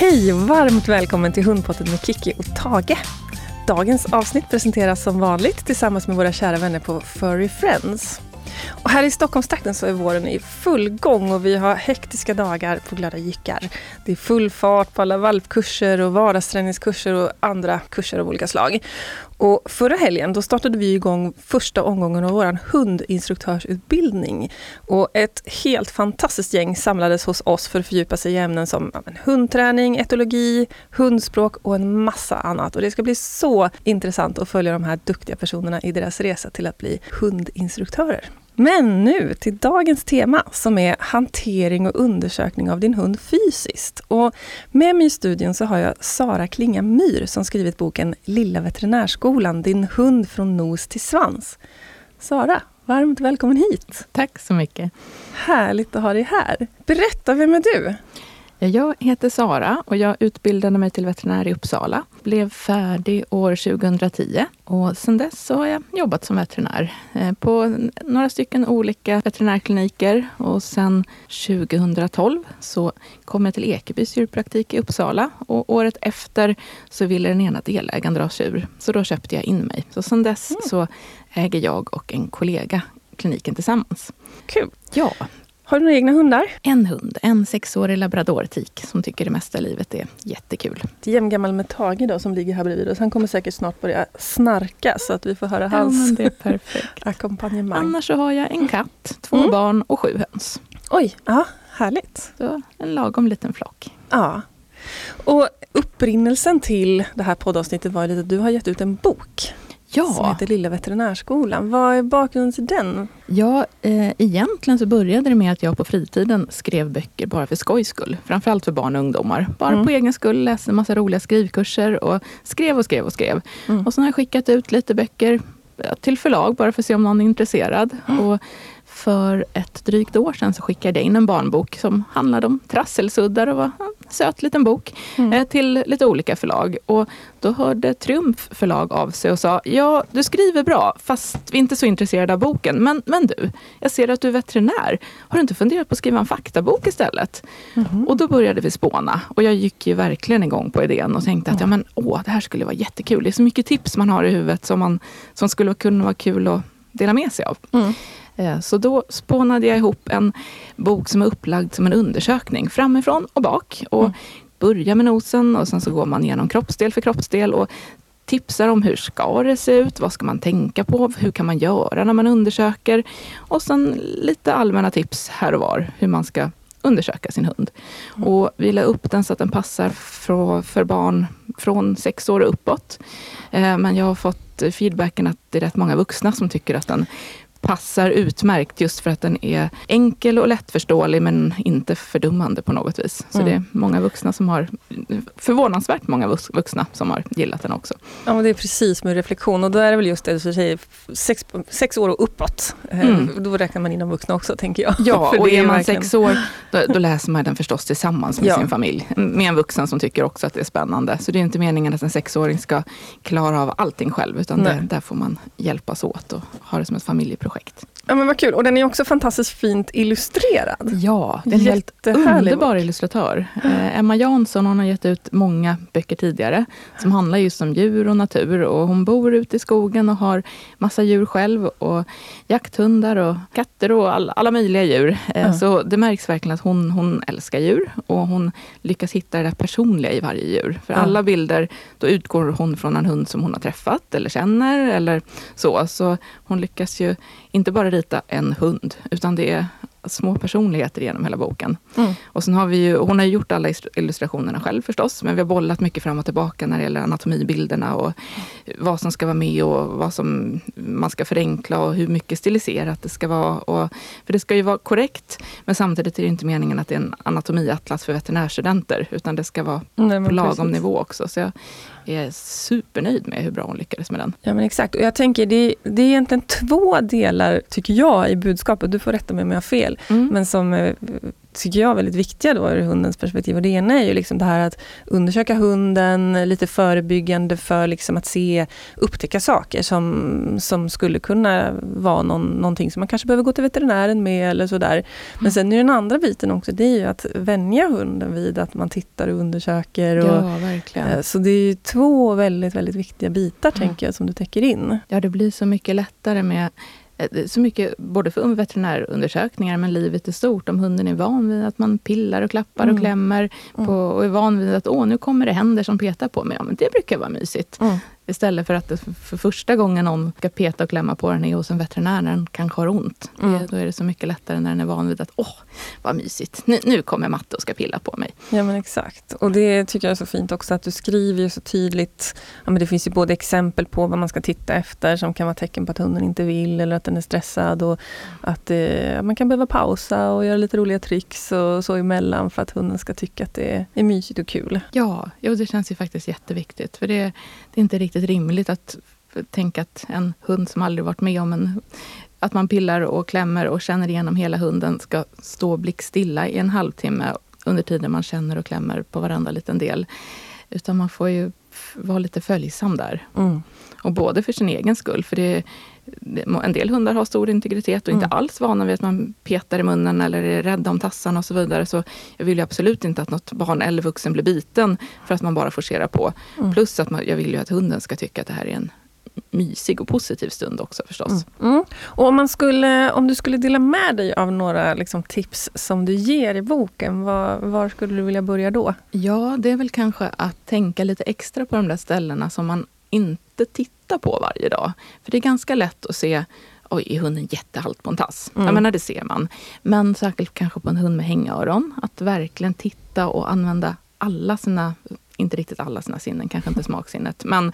Hej och varmt välkommen till Hundpottet med Kiki och Tage. Dagens avsnitt presenteras som vanligt tillsammans med våra kära vänner på Furry Friends. Och här i Stockholmstrakten så är våren i full gång och vi har hektiska dagar på glada jyckar. Det är full fart på alla valpkurser och vardagsträningskurser och andra kurser av olika slag. Och förra helgen då startade vi igång första omgången av vår hundinstruktörsutbildning. Och ett helt fantastiskt gäng samlades hos oss för att fördjupa sig i ämnen som hundträning, etologi, hundspråk och en massa annat. Och det ska bli så intressant att följa de här duktiga personerna i deras resa till att bli hundinstruktörer. Men nu till dagens tema som är hantering och undersökning av din hund fysiskt. Och med mig i studion så har jag Sara Klinga Myr som skrivit boken Lilla veterinärskolan, din hund från nos till svans. Sara, varmt välkommen hit! Tack så mycket! Härligt att ha dig här. Berätta, vem är du? Jag heter Sara och jag utbildade mig till veterinär i Uppsala. Blev färdig år 2010 och sedan dess så har jag jobbat som veterinär eh, på några stycken olika veterinärkliniker och sen 2012 så kom jag till Ekebys djurpraktik i Uppsala och året efter så ville den ena delägaren dra sig ur. Så då köpte jag in mig. Så sedan dess mm. så äger jag och en kollega kliniken tillsammans. Kul! Ja. Har du några egna hundar? En hund, en sexårig labradortik som tycker det mesta i livet är jättekul. Jämngammal med Tage då som ligger här bredvid oss. Han kommer säkert snart börja snarka så att vi får höra hans det är perfekt. ackompanjemang. Annars så har jag en katt, två mm. barn och sju höns. Oj, ja, härligt. Så en lagom liten flock. Ja. Och upprinnelsen till det här poddavsnittet var att du har gett ut en bok Ja. Som heter Lilla Veterinärskolan. Vad är bakgrunden till den? Ja, eh, egentligen så började det med att jag på fritiden skrev böcker bara för skojs skull. Framförallt för barn och ungdomar. Bara mm. på egen skull, läste en massa roliga skrivkurser och skrev och skrev och skrev. Mm. Och sen har jag skickat ut lite böcker till förlag bara för att se om någon är intresserad. Mm. Och för ett drygt år sedan så skickade jag in en barnbok som handlade om trasselsuddar och var söt liten bok mm. Eh, till lite olika förlag. Och då hörde Triumf förlag av sig och sa, ja du skriver bra fast vi är inte så intresserade av boken. Men, men du, jag ser att du är veterinär. Har du inte funderat på att skriva en faktabok istället? Mm. Och då började vi spåna och jag gick ju verkligen igång på idén och tänkte att ja, men, åh, det här skulle vara jättekul. Det är så mycket tips man har i huvudet som, man, som skulle kunna vara kul att dela med sig av. Mm. Eh, så då spånade jag ihop en bok som är upplagd som en undersökning framifrån och bak. Och mm. Börjar med nosen och sen så går man igenom kroppsdel för kroppsdel och tipsar om hur ska det se ut, vad ska man tänka på, hur kan man göra när man undersöker? Och sen lite allmänna tips här och var hur man ska undersöka sin hund. Mm. Och vi la upp den så att den passar för, för barn från sex år och uppåt. Eh, men jag har fått feedbacken att det är rätt många vuxna som tycker att den passar utmärkt just för att den är enkel och lättförståelig men inte fördummande på något vis. Så mm. det är många vuxna som har, förvånansvärt många vuxna som har gillat den också. Ja, men det är precis med reflektion och då är det väl just det du säger, sex, sex år och uppåt. Eh, mm. Då räknar man in de vuxna också tänker jag. Ja, och är man verkligen... sex år då, då, läser man den förstås tillsammans med ja. sin familj. Med en vuxen som tycker också att det är spännande. Så det är inte meningen att en sexåring ska klara av allting själv utan det, där får man hjälpas åt och ha det som ett familjeprojekt projekt. Ja men vad kul. Och den är också fantastiskt fint illustrerad. Ja, det är en helt underbar bok. illustratör. Eh, Emma Jansson hon har gett ut många böcker tidigare som handlar just om djur och natur. Och hon bor ute i skogen och har massa djur själv. Och jakthundar och katter och all, alla möjliga djur. Eh, mm. Så det märks verkligen att hon, hon älskar djur och hon lyckas hitta det där personliga i varje djur. För mm. alla bilder, då utgår hon från en hund som hon har träffat eller känner eller så. Så hon lyckas ju inte bara rita en hund, utan det är små personligheter genom hela boken. Mm. Och sen har vi ju, hon har gjort alla illustrationerna själv förstås, men vi har bollat mycket fram och tillbaka när det gäller anatomibilderna och vad som ska vara med och vad som man ska förenkla och hur mycket stiliserat det ska vara. Och, för det ska ju vara korrekt, men samtidigt är det inte meningen att det är en anatomiatlas för veterinärstudenter, utan det ska vara Nej, på lagom precis. nivå också. Så jag är supernöjd med hur bra hon lyckades med den. Ja men exakt, och jag tänker det, det är egentligen två delar, tycker jag, i budskapet. Du får rätta mig om jag har fel. Mm. Men som eh, tycker jag, väldigt viktiga då ur hundens perspektiv. Och det ena är ju liksom det här att undersöka hunden, lite förebyggande för liksom att se, upptäcka saker som, som skulle kunna vara någon, någonting som man kanske behöver gå till veterinären med eller sådär. Men mm. sen är den andra biten också, det är ju att vänja hunden vid att man tittar och undersöker. Och, ja, verkligen. Eh, så det är två väldigt, väldigt viktiga bitar, mm. tänker jag, som du täcker in. Ja, det blir så mycket lättare med så mycket, både för veterinärundersökningar men livet i stort. Om hunden är van vid att man pillar och klappar mm. och klämmer mm. på, och är van vid att åh, nu kommer det händer som petar på mig. Ja, men det brukar vara mysigt. Mm. Istället för att det för första gången någon ska peta och klämma på den är hos en veterinär när den kanske har ont. Mm. Då är det så mycket lättare när den är van vid att åh, vad mysigt. Nu, nu kommer matte och ska pilla på mig. Ja men exakt. Och det tycker jag är så fint också att du skriver så tydligt. Ja, men det finns ju både exempel på vad man ska titta efter som kan vara tecken på att hunden inte vill eller att den är stressad. Och att eh, man kan behöva pausa och göra lite roliga tricks och så emellan för att hunden ska tycka att det är mysigt och kul. Ja, jo, det känns ju faktiskt jätteviktigt. För det, det är inte riktigt riktigt rimligt att tänka att en hund som aldrig varit med om en att man pillar och klämmer och känner igenom hela hunden ska stå blickstilla i en halvtimme under tiden man känner och klämmer på varenda liten del. Utan man får ju vara lite följsam där. Mm. Och både för sin egen skull, för det, en del hundar har stor integritet och mm. inte alls vana vid att man petar i munnen eller är rädda om tassarna och så vidare. Så jag vill ju absolut inte att något barn eller vuxen blir biten för att man bara forcerar på. Mm. Plus att man, jag vill ju att hunden ska tycka att det här är en mysig och positiv stund också förstås. Mm. Mm. Och om, man skulle, om du skulle dela med dig av några liksom, tips som du ger i boken, var, var skulle du vilja börja då? Ja, det är väl kanske att tänka lite extra på de där ställena som man inte tittar på varje dag. För det är ganska lätt att se Oj, är hunden jättehalt på en tass? Mm. Jag menar, det ser man. Men särskilt kanske på en hund med hängöron. Att verkligen titta och använda alla sina, inte riktigt alla sina sinnen, kanske inte smaksinnet, men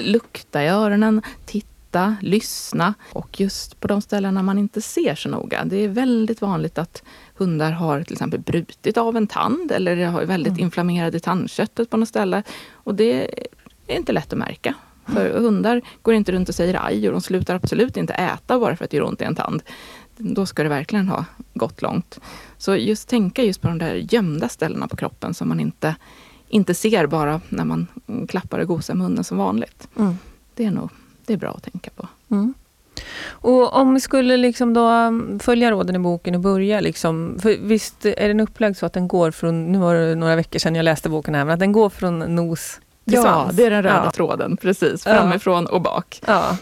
lukta i öronen, titta, lyssna. Och just på de ställena man inte ser så noga. Det är väldigt vanligt att hundar har till exempel brutit av en tand eller har väldigt mm. inflammerade tandköttet på något ställe. Och det är inte lätt att märka. För hundar går inte runt och säger aj och de slutar absolut inte äta bara för att det gör ont i en tand. Då ska det verkligen ha gått långt. Så just tänka just på de där gömda ställena på kroppen som man inte, inte ser bara när man klappar och gosar med hunden som vanligt. Mm. Det är nog det är bra att tänka på. Mm. Och om vi skulle liksom då följa råden i boken och börja, liksom, för visst är den upplagd så att den går från, nu var det några veckor sedan jag läste boken här, men att den går från nos Ja, svans. det är den röda ja. tråden, precis. Framifrån och bak. Ja.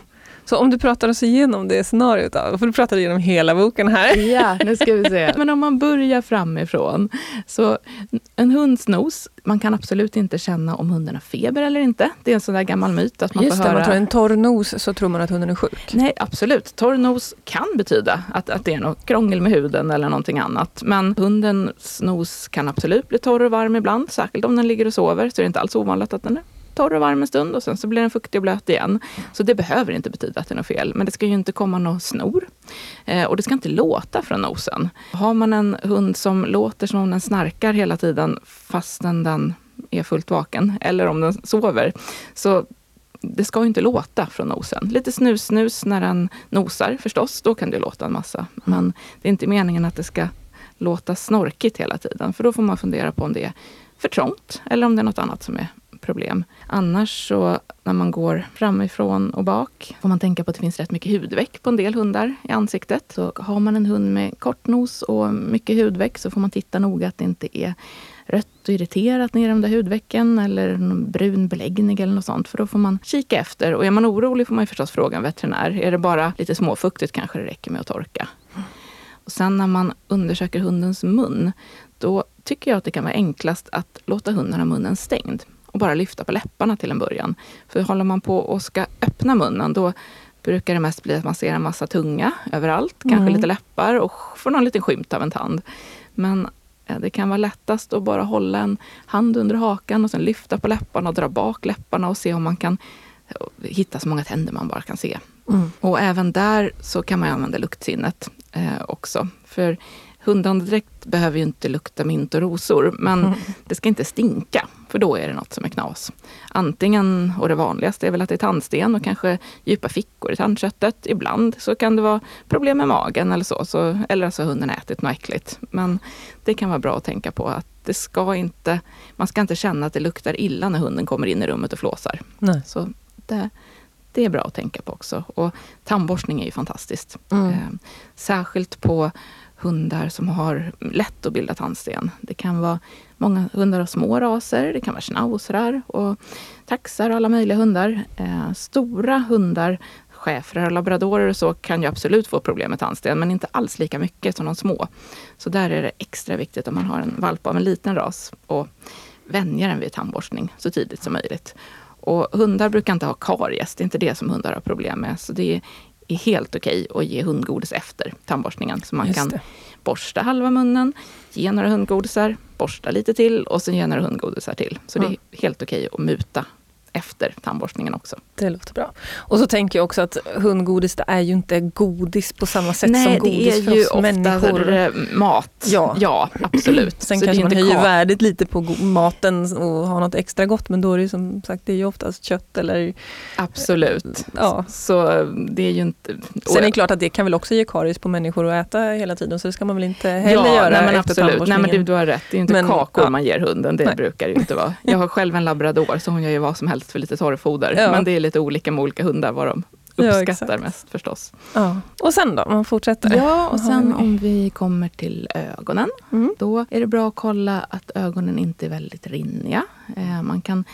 Så om du pratar oss igenom det scenariot då, för du pratar igenom hela boken här. Ja, nu ska vi se. Men om man börjar framifrån. Så en hunds nos, man kan absolut inte känna om hunden har feber eller inte. Det är en sån där gammal myt. Att man Just får det, höra... man tror en torr nos så tror man att hunden är sjuk. Nej, absolut. Torr nos kan betyda att, att det är något krångel med huden eller någonting annat. Men hundens nos kan absolut bli torr och varm ibland. Särskilt om den ligger och sover så är det inte alls ovanligt att den är torr och varm en stund och sen så blir den fuktig och blöt igen. Så det behöver inte betyda att det är något fel. Men det ska ju inte komma någon snor. Eh, och det ska inte låta från nosen. Har man en hund som låter som om den snarkar hela tiden fastän den är fullt vaken, eller om den sover, så det ska ju inte låta från nosen. Lite snus-snus när den nosar förstås, då kan det låta en massa. Men det är inte meningen att det ska låta snorkigt hela tiden, för då får man fundera på om det är för trångt eller om det är något annat som är problem. Annars så när man går framifrån och bak får man tänka på att det finns rätt mycket hudveck på en del hundar i ansiktet. Så har man en hund med kort nos och mycket hudveck så får man titta noga att det inte är rött och irriterat nere i de där hudvecken eller någon brun beläggning eller något sånt. För då får man kika efter. Och är man orolig får man förstås fråga en veterinär. Är det bara lite småfuktigt kanske det räcker med att torka. Och sen när man undersöker hundens mun, då tycker jag att det kan vara enklast att låta hunden ha munnen stängd och bara lyfta på läpparna till en början. För håller man på och ska öppna munnen då brukar det mest bli att man ser en massa tunga överallt, mm. kanske lite läppar och får någon liten skymt av en tand. Men det kan vara lättast att bara hålla en hand under hakan och sen lyfta på läpparna och dra bak läpparna och se om man kan hitta så många tänder man bara kan se. Mm. Och även där så kan man använda luktsinnet eh, också. För hundandedräkt behöver ju inte lukta mint och rosor, men mm. det ska inte stinka, för då är det något som är knas. Antingen, och det vanligaste är väl att det är tandsten och kanske djupa fickor i tandköttet. Ibland så kan det vara problem med magen eller så, så eller så har hunden ätit något äckligt. Men det kan vara bra att tänka på att det ska inte, man ska inte känna att det luktar illa när hunden kommer in i rummet och flåsar. Nej. Så det, det är bra att tänka på också. Och tandborstning är ju fantastiskt. Mm. Eh, särskilt på hundar som har lätt att bilda tandsten. Det kan vara många hundar av små raser, det kan vara schnauzrar och taxar och alla möjliga hundar. Eh, stora hundar, schäfrar och labradorer och så kan ju absolut få problem med tandsten, men inte alls lika mycket som de små. Så där är det extra viktigt om man har en valp av en liten ras och vänja den vid tandborstning så tidigt som möjligt. Och hundar brukar inte ha karies, det är inte det som hundar har problem med. Så det är helt okej att ge hundgodis efter tandborstningen. Så man Just kan det. borsta halva munnen, ge några hundgodisar, borsta lite till och sen ge några hundgodisar till. Så mm. det är helt okej att muta efter tandborstningen också. Det låter bra. Och så tänker jag också att hundgodis det är ju inte godis på samma sätt Nej, som godis för oss människor. Nej, det är ju ofta mat. Ja, ja absolut. Sen så kanske man höjer värdet lite på maten och har något extra gott men då är det som sagt det är ju oftast kött eller... Absolut. Ja. Så det är ju inte... Sen är det klart att det kan väl också ge karies på människor att äta hela tiden så det ska man väl inte heller ja, göra nej, men absolut. Nej men du, du har rätt, det är ju inte men, kakor ja. man ger hunden, det nej. brukar det ju inte vara. Jag har själv en labrador så hon gör ju vad som helst helst för lite torrfoder. Ja. Men det är lite olika med olika hundar vad de uppskattar ja, mest förstås. Ja. Och sen då, om man fortsätter? Ja, och sen om vi kommer till ögonen. Mm. Då är det bra att kolla att ögonen inte är väldigt rinniga. Eh, man kan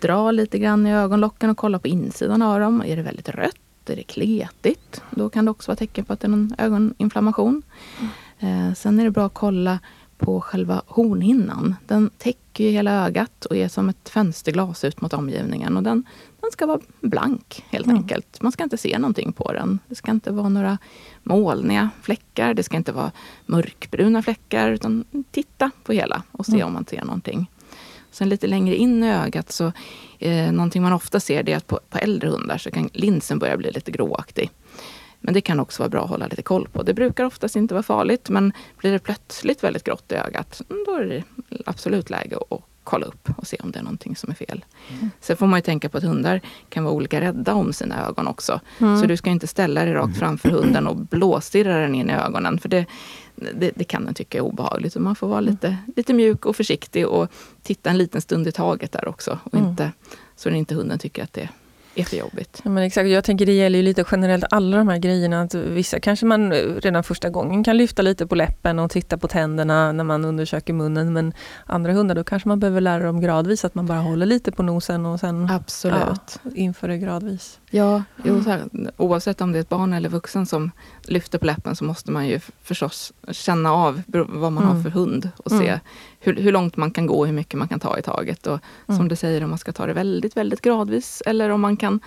dra lite grann i ögonlocken och kolla på insidan av dem. Är det väldigt rött? Är det kletigt? Då kan det också vara tecken på att det är någon ögoninflammation. Mm. Eh, sen är det bra att kolla på själva hornhinnan. Den täcker ju hela ögat och är som ett fönsterglas ut mot omgivningen. Och den, den ska vara blank helt mm. enkelt. Man ska inte se någonting på den. Det ska inte vara några molniga fläckar. Det ska inte vara mörkbruna fläckar. Utan titta på hela och se mm. om man ser någonting. Sen lite längre in i ögat så eh, någonting man ofta ser det är att på, på äldre hundar så kan linsen börja bli lite gråaktig. Men det kan också vara bra att hålla lite koll på. Det brukar oftast inte vara farligt, men blir det plötsligt väldigt grått i ögat, mm, då är det absolut läge att kolla upp och se om det är någonting som är fel. Mm. Sen får man ju tänka på att hundar kan vara olika rädda om sina ögon också. Mm. Så du ska inte ställa dig rakt framför hunden och blåstirra den in i ögonen. För det, det, det, kan den tycka är obehagligt. Så man får vara lite, lite mjuk och försiktig och titta en liten stund i taget där också. Och mm. inte, så att inte hunden tycker att det jättejobbigt. Ja, men exakt. Jag tänker det gäller ju lite generellt alla de här grejerna. Att vissa kanske man redan första gången kan lyfta lite på läppen och titta på tänderna när man undersöker munnen. Men andra hundar, då kanske man behöver lära dem gradvis att man bara håller lite på nosen och sen Absolut. Ja, inför det gradvis. Ja, jo, här, oavsett om det är ett barn eller vuxen som lyfter på läppen så måste man ju förstås känna av vad man mm. har för hund och se mm. hur, hur, långt man kan gå och hur mycket man kan ta i taget. Och mm. som du säger, om man ska ta det väldigt, väldigt gradvis eller om man kan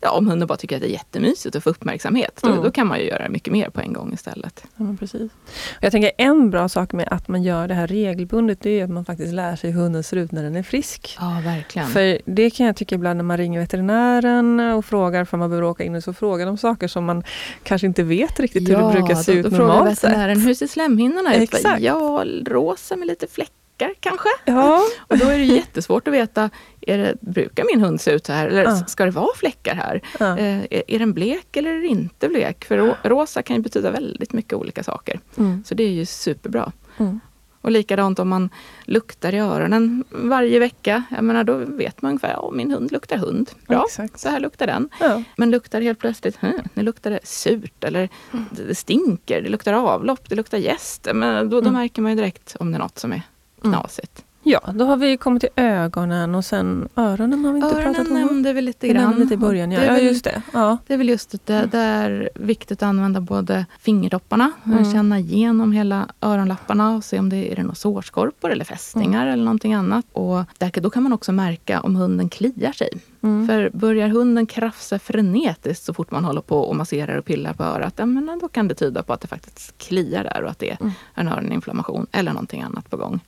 ja, om hunden bara tycker att det är jättemysigt att få uppmärksamhet, mm. då, då, kan man ju göra mycket mer på en gång istället. Ja, precis. Jag tänker en bra sak med att man gör det här regelbundet, det är att man faktiskt lär sig hur hunden ser ut när den är frisk. Ja, verkligen. För det kan jag tycka ibland när man ringer veterinären och frågar för man behöver åka in och så frågar de saker som man kanske inte vet riktigt hur det brukar se då, ut då normalt sett. Hur ser slemhinnorna ut? Exakt. Ja, rosa med lite fläckar fläckar kanske. Ja. och då är det jättesvårt att veta, är det, brukar min hund se ut så här? Eller ja. ska det vara fläckar här? Ja. Eh, är, är den blek eller är den inte blek? För rosa kan ju betyda väldigt mycket olika saker. Mm. Så det är ju superbra. Mm. Och likadant om man luktar i öronen varje vecka. Jag menar, då vet man ungefär, ja min hund luktar hund. Bra, Exakt. så här luktar den. Ja. Men luktar helt plötsligt, hm, nu luktar det surt eller mm. det stinker, det luktar avlopp, det luktar gäst. Men då, då mm. märker man ju direkt om det är något som är knasigt. Mm. Ja, då har vi kommit till ögonen och sen öronen har vi inte öronen pratat om. nämnde vi lite grann. Lite i början, ja. Det ja, just det. Ja. Det är väl just det, det är viktigt att använda både fingertopparna, mm. känna igenom hela öronlapparna och se om det är det några sårskorpor eller fästingar mm. eller någonting annat. Och där, då kan man också märka om hunden kliar sig. Mm. För börjar hunden krafsa frenetiskt så fort man håller på och masserar och pillar på örat, ja, men då kan det tyda på att det faktiskt kliar där och att det är mm. en öroninflammation eller någonting annat på gång.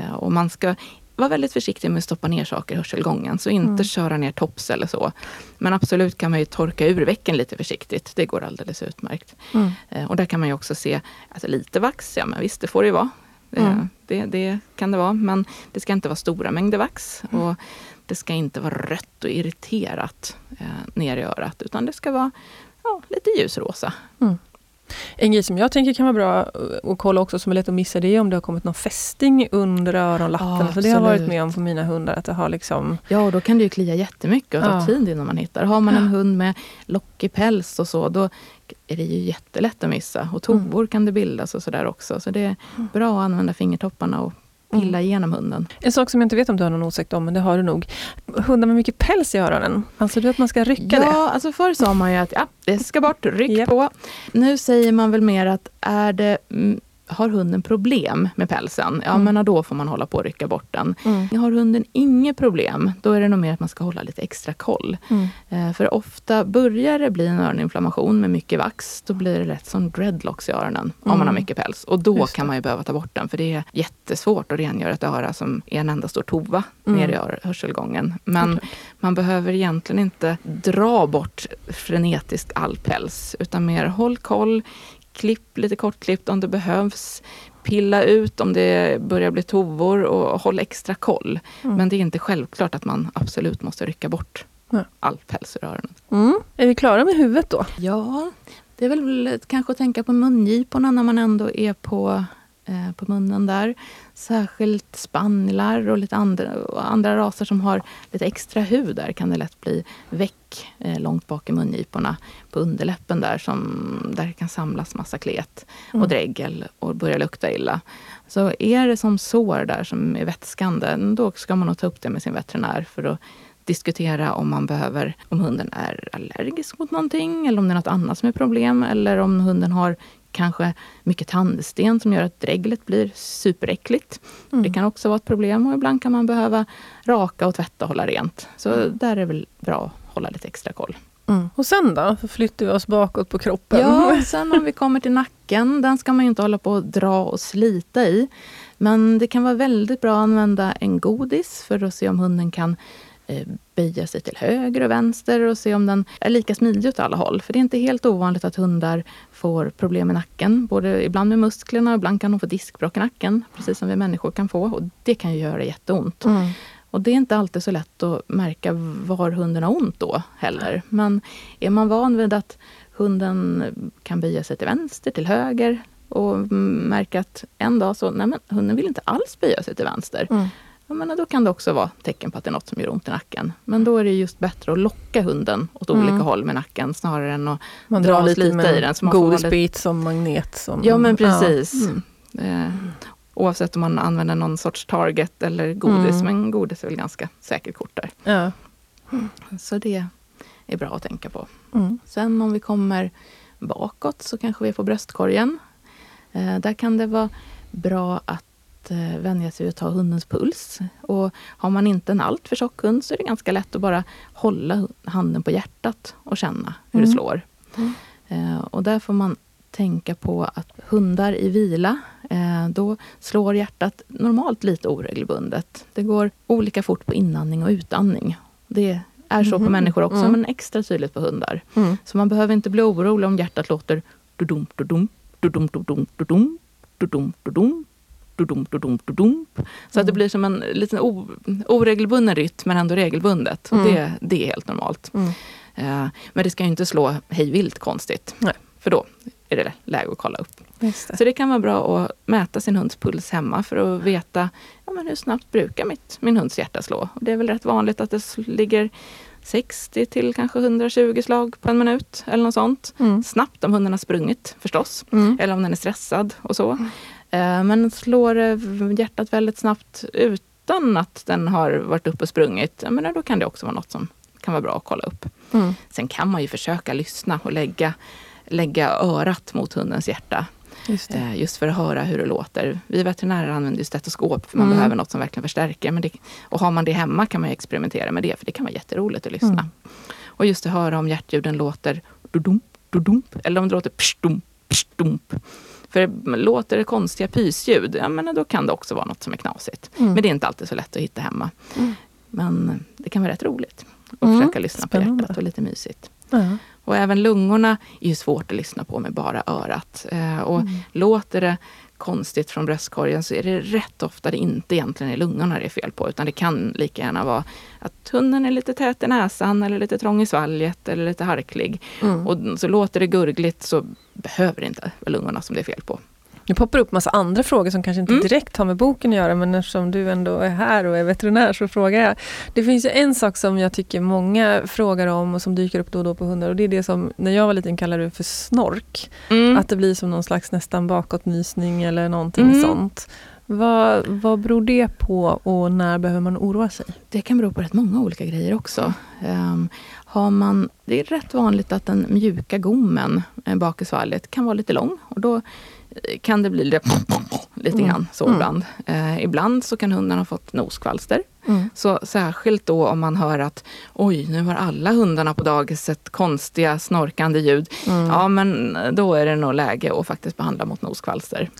Mm. Eh, och man ska vara väldigt försiktig med att stoppa ner saker i hörselgången. Så inte mm. köra ner tops eller så. Men absolut kan man ju torka ur väcken lite försiktigt. Det går alldeles utmärkt. Mm. Eh, och där kan man ju också se alltså lite vax, ja men visst det får det ju vara. Eh, mm. Det, det, kan det vara, men det ska inte vara stora mängder vax. Mm. Och det ska inte vara rött och irriterat eh, ner i örat, utan det ska vara ja, lite ljusrosa. Mm. En grej som jag tänker kan vara bra att kolla också, som är lätt att missa, det är om det har kommit någon fästing under öronlappen. Ja, så det har varit med om för mina hundar. Att det har liksom... Ja, och då kan det ju klia jättemycket och ta ja. tid innan man hittar. Har man en hund med lockig päls och så, då är det ju jättelätt att missa. Och tovor mm. kan det bildas och sådär också. Så det är mm. bra att använda fingertopparna och mm. igenom hunden. En sak som jag inte vet om du har någon åsikt om, men det har du nog. Hundar med mycket päls i öronen, anser du att man ska rycka ja, det? Ja, alltså förr sa man ju att ja, det ska bort, ryck yep. på. Nu säger man väl mer att är det mm, har hunden problem med pälsen, ja mm. men då får man hålla på och rycka bort den. Mm. Har hunden inget problem, då är det nog mer att man ska hålla lite extra koll. Mm. Eh, för ofta börjar det bli en öroninflammation med mycket vax, då blir det lätt som dreadlocks i öronen om man har mm. mycket päls. Och då kan man ju behöva ta bort den, för det är jättesvårt att rengöra ett öra som är en enda stor tova mm. ner i hörselgången. Men man behöver egentligen inte dra bort frenetiskt all päls, utan mer håll koll, klipp lite kortklippt om det behövs. Pilla ut om det börjar bli tovor och håll extra koll. Mm. Men det är inte självklart att man absolut måste rycka bort ja. all päls ur öronen. Mm. Är vi klara med huvudet då? Ja, det är väl kanske att tänka på mungiporna när man ändå är på Eh, på munnen där. Särskilt spanilar och lite andra, och andra raser som har lite extra hud där kan det lätt bli väck eh, långt bak i mungiporna på underläppen där som där det kan samlas massa klet och mm. dregel och börja lukta illa. Så är det som sår där som är vätskande, då ska man nog ta upp det med sin veterinär för att diskutera om man behöver, om hunden är allergisk mot någonting eller om det är något annat som är problem eller om hunden har kanske mycket tandsten som gör att dreglet blir superäckligt. Mm. Det kan också vara ett problem och ibland kan man behöva raka och tvätta och hålla rent. Så mm. där är det väl bra att hålla lite extra koll. Mm. Och sen då? Flyttar vi oss bakåt på kroppen? Ja, sen om vi kommer till nacken. Den ska man ju inte hålla på och dra och slita i. Men det kan vara väldigt bra att använda en godis för att se om hunden kan böja sig till höger och vänster och se om den är lika smidig åt alla håll. För det är inte helt ovanligt att hundar får problem med nacken. Både ibland med musklerna och ibland kan de få diskbråck i nacken. Precis som vi människor kan få. Och det kan ju göra jätteont. Mm. Och det är inte alltid så lätt att märka var hunden har ont då heller. Men är man van vid att hunden kan böja sig till vänster, till höger och märka att en dag så, nej men hunden vill inte alls böja sig till vänster. Mm jag menar, då kan det också vara tecken på att det är något som gör ont i nacken. Men då är det just bättre att locka hunden åt mm. olika håll med nacken snarare än att man dra lite, lite i den. Så godisbit lite... som magnet. Som... Ja men precis. Ja. Mm. Eh, oavsett om man använder någon sorts target eller godis. Mm. Men godis är väl ganska säkert kort där. Ja. Så det är bra att tänka på. Mm. Sen om vi kommer bakåt så kanske vi är på bröstkorgen. Eh, där kan det vara bra att eh, vänja sig vid att ta hundens puls. Och har man inte en alltför tjock hund så är det ganska lätt att bara hålla handen på hjärtat och känna hur mm. det slår. Mm. Eh, och där får man tänka på att hundar i vila, eh, då slår hjärtat normalt lite oregelbundet. Det går olika fort på inandning och utandning. Det är så mm. på människor också, mm. men extra tydligt på hundar. Mm. Så man behöver inte bli orolig om hjärtat låter dudum, dudum, dudum, dudum, dudum, dudum, dudum, dudum, dudum, dudum. Så att det mm. blir som en liten oregelbunden rytm men ändå regelbundet. Mm. det, det är helt normalt. Mm. Uh, men det ska ju inte slå hejvilt konstigt. Nej. För då är det läge att kolla upp. Det. Så det kan vara bra att mäta sin hunds puls hemma för att veta ja, men hur snabbt brukar mitt, min hunds hjärta slå. Och det är väl rätt vanligt att det ligger 60 till kanske 120 slag på en minut eller något sånt. Mm. Snabbt om hunden har sprungit förstås. Mm. Eller om den är stressad och så. Eh, men slår hjärtat väldigt snabbt utan att den har varit uppe och sprungit, men då kan det också vara något som kan vara bra att kolla upp. Mm. Sen kan man ju försöka lyssna och lägga, lägga örat mot hundens hjärta. Just, eh, just, för att höra hur det låter. Vi veterinärer använder stetoskop för man mm. behöver något som verkligen förstärker. Men det, och har man det hemma kan man experimentera med det för det kan vara jätteroligt att lyssna. Mm. Och just att höra om hjärtljuden låter dudump, dudump eller om det låter pstump, pstump. För låter det konstiga pysljud, ja men då kan det också vara något som är knasigt. Mm. Men det är inte alltid så lätt att hitta hemma. Mm. Men det kan vara rätt roligt att Mm, försöka lyssna spännande. på hjärtat och lite mysigt. Ja. Och även lungorna är ju svårt att lyssna på med bara örat. Eh, och Mm. låter det konstigt från bröstkorgen så är det rätt ofta det inte egentligen är lungorna det är fel på. Utan det kan lika gärna vara att hunden är lite tät i näsan eller lite trång i svalget eller lite harklig. Mm. Och så låter det gurgligt så behöver det inte vara lungorna som det är fel på. Nu poppar upp massa andra frågor som kanske inte Mm. direkt har med boken att göra, men eftersom du ändå är här och är veterinär så frågar jag. Det finns ju en sak som jag tycker många frågar om och som dyker upp då och då på hundar och det är det som när jag var liten kallade det för snork. Mm. Att det blir som någon slags nästan bakåtnysning eller någonting Mm. sånt. Vad, vad beror det på och när behöver man oroa sig? Det kan bero på rätt många olika grejer också. Ehm, har man, det är rätt vanligt att den mjuka gommen eh, bak i svalget kan vara lite lång. Och då kan det bli lite, lite Mm. grann så Mm. ibland. Eh, ibland så kan hunden ha fått noskvalster. Mm. Så särskilt då om man hör att oj, nu har alla hundarna på dagiset konstiga snorkande ljud. Mm. Ja, men då är det nog läge att faktiskt behandla mot noskvalster.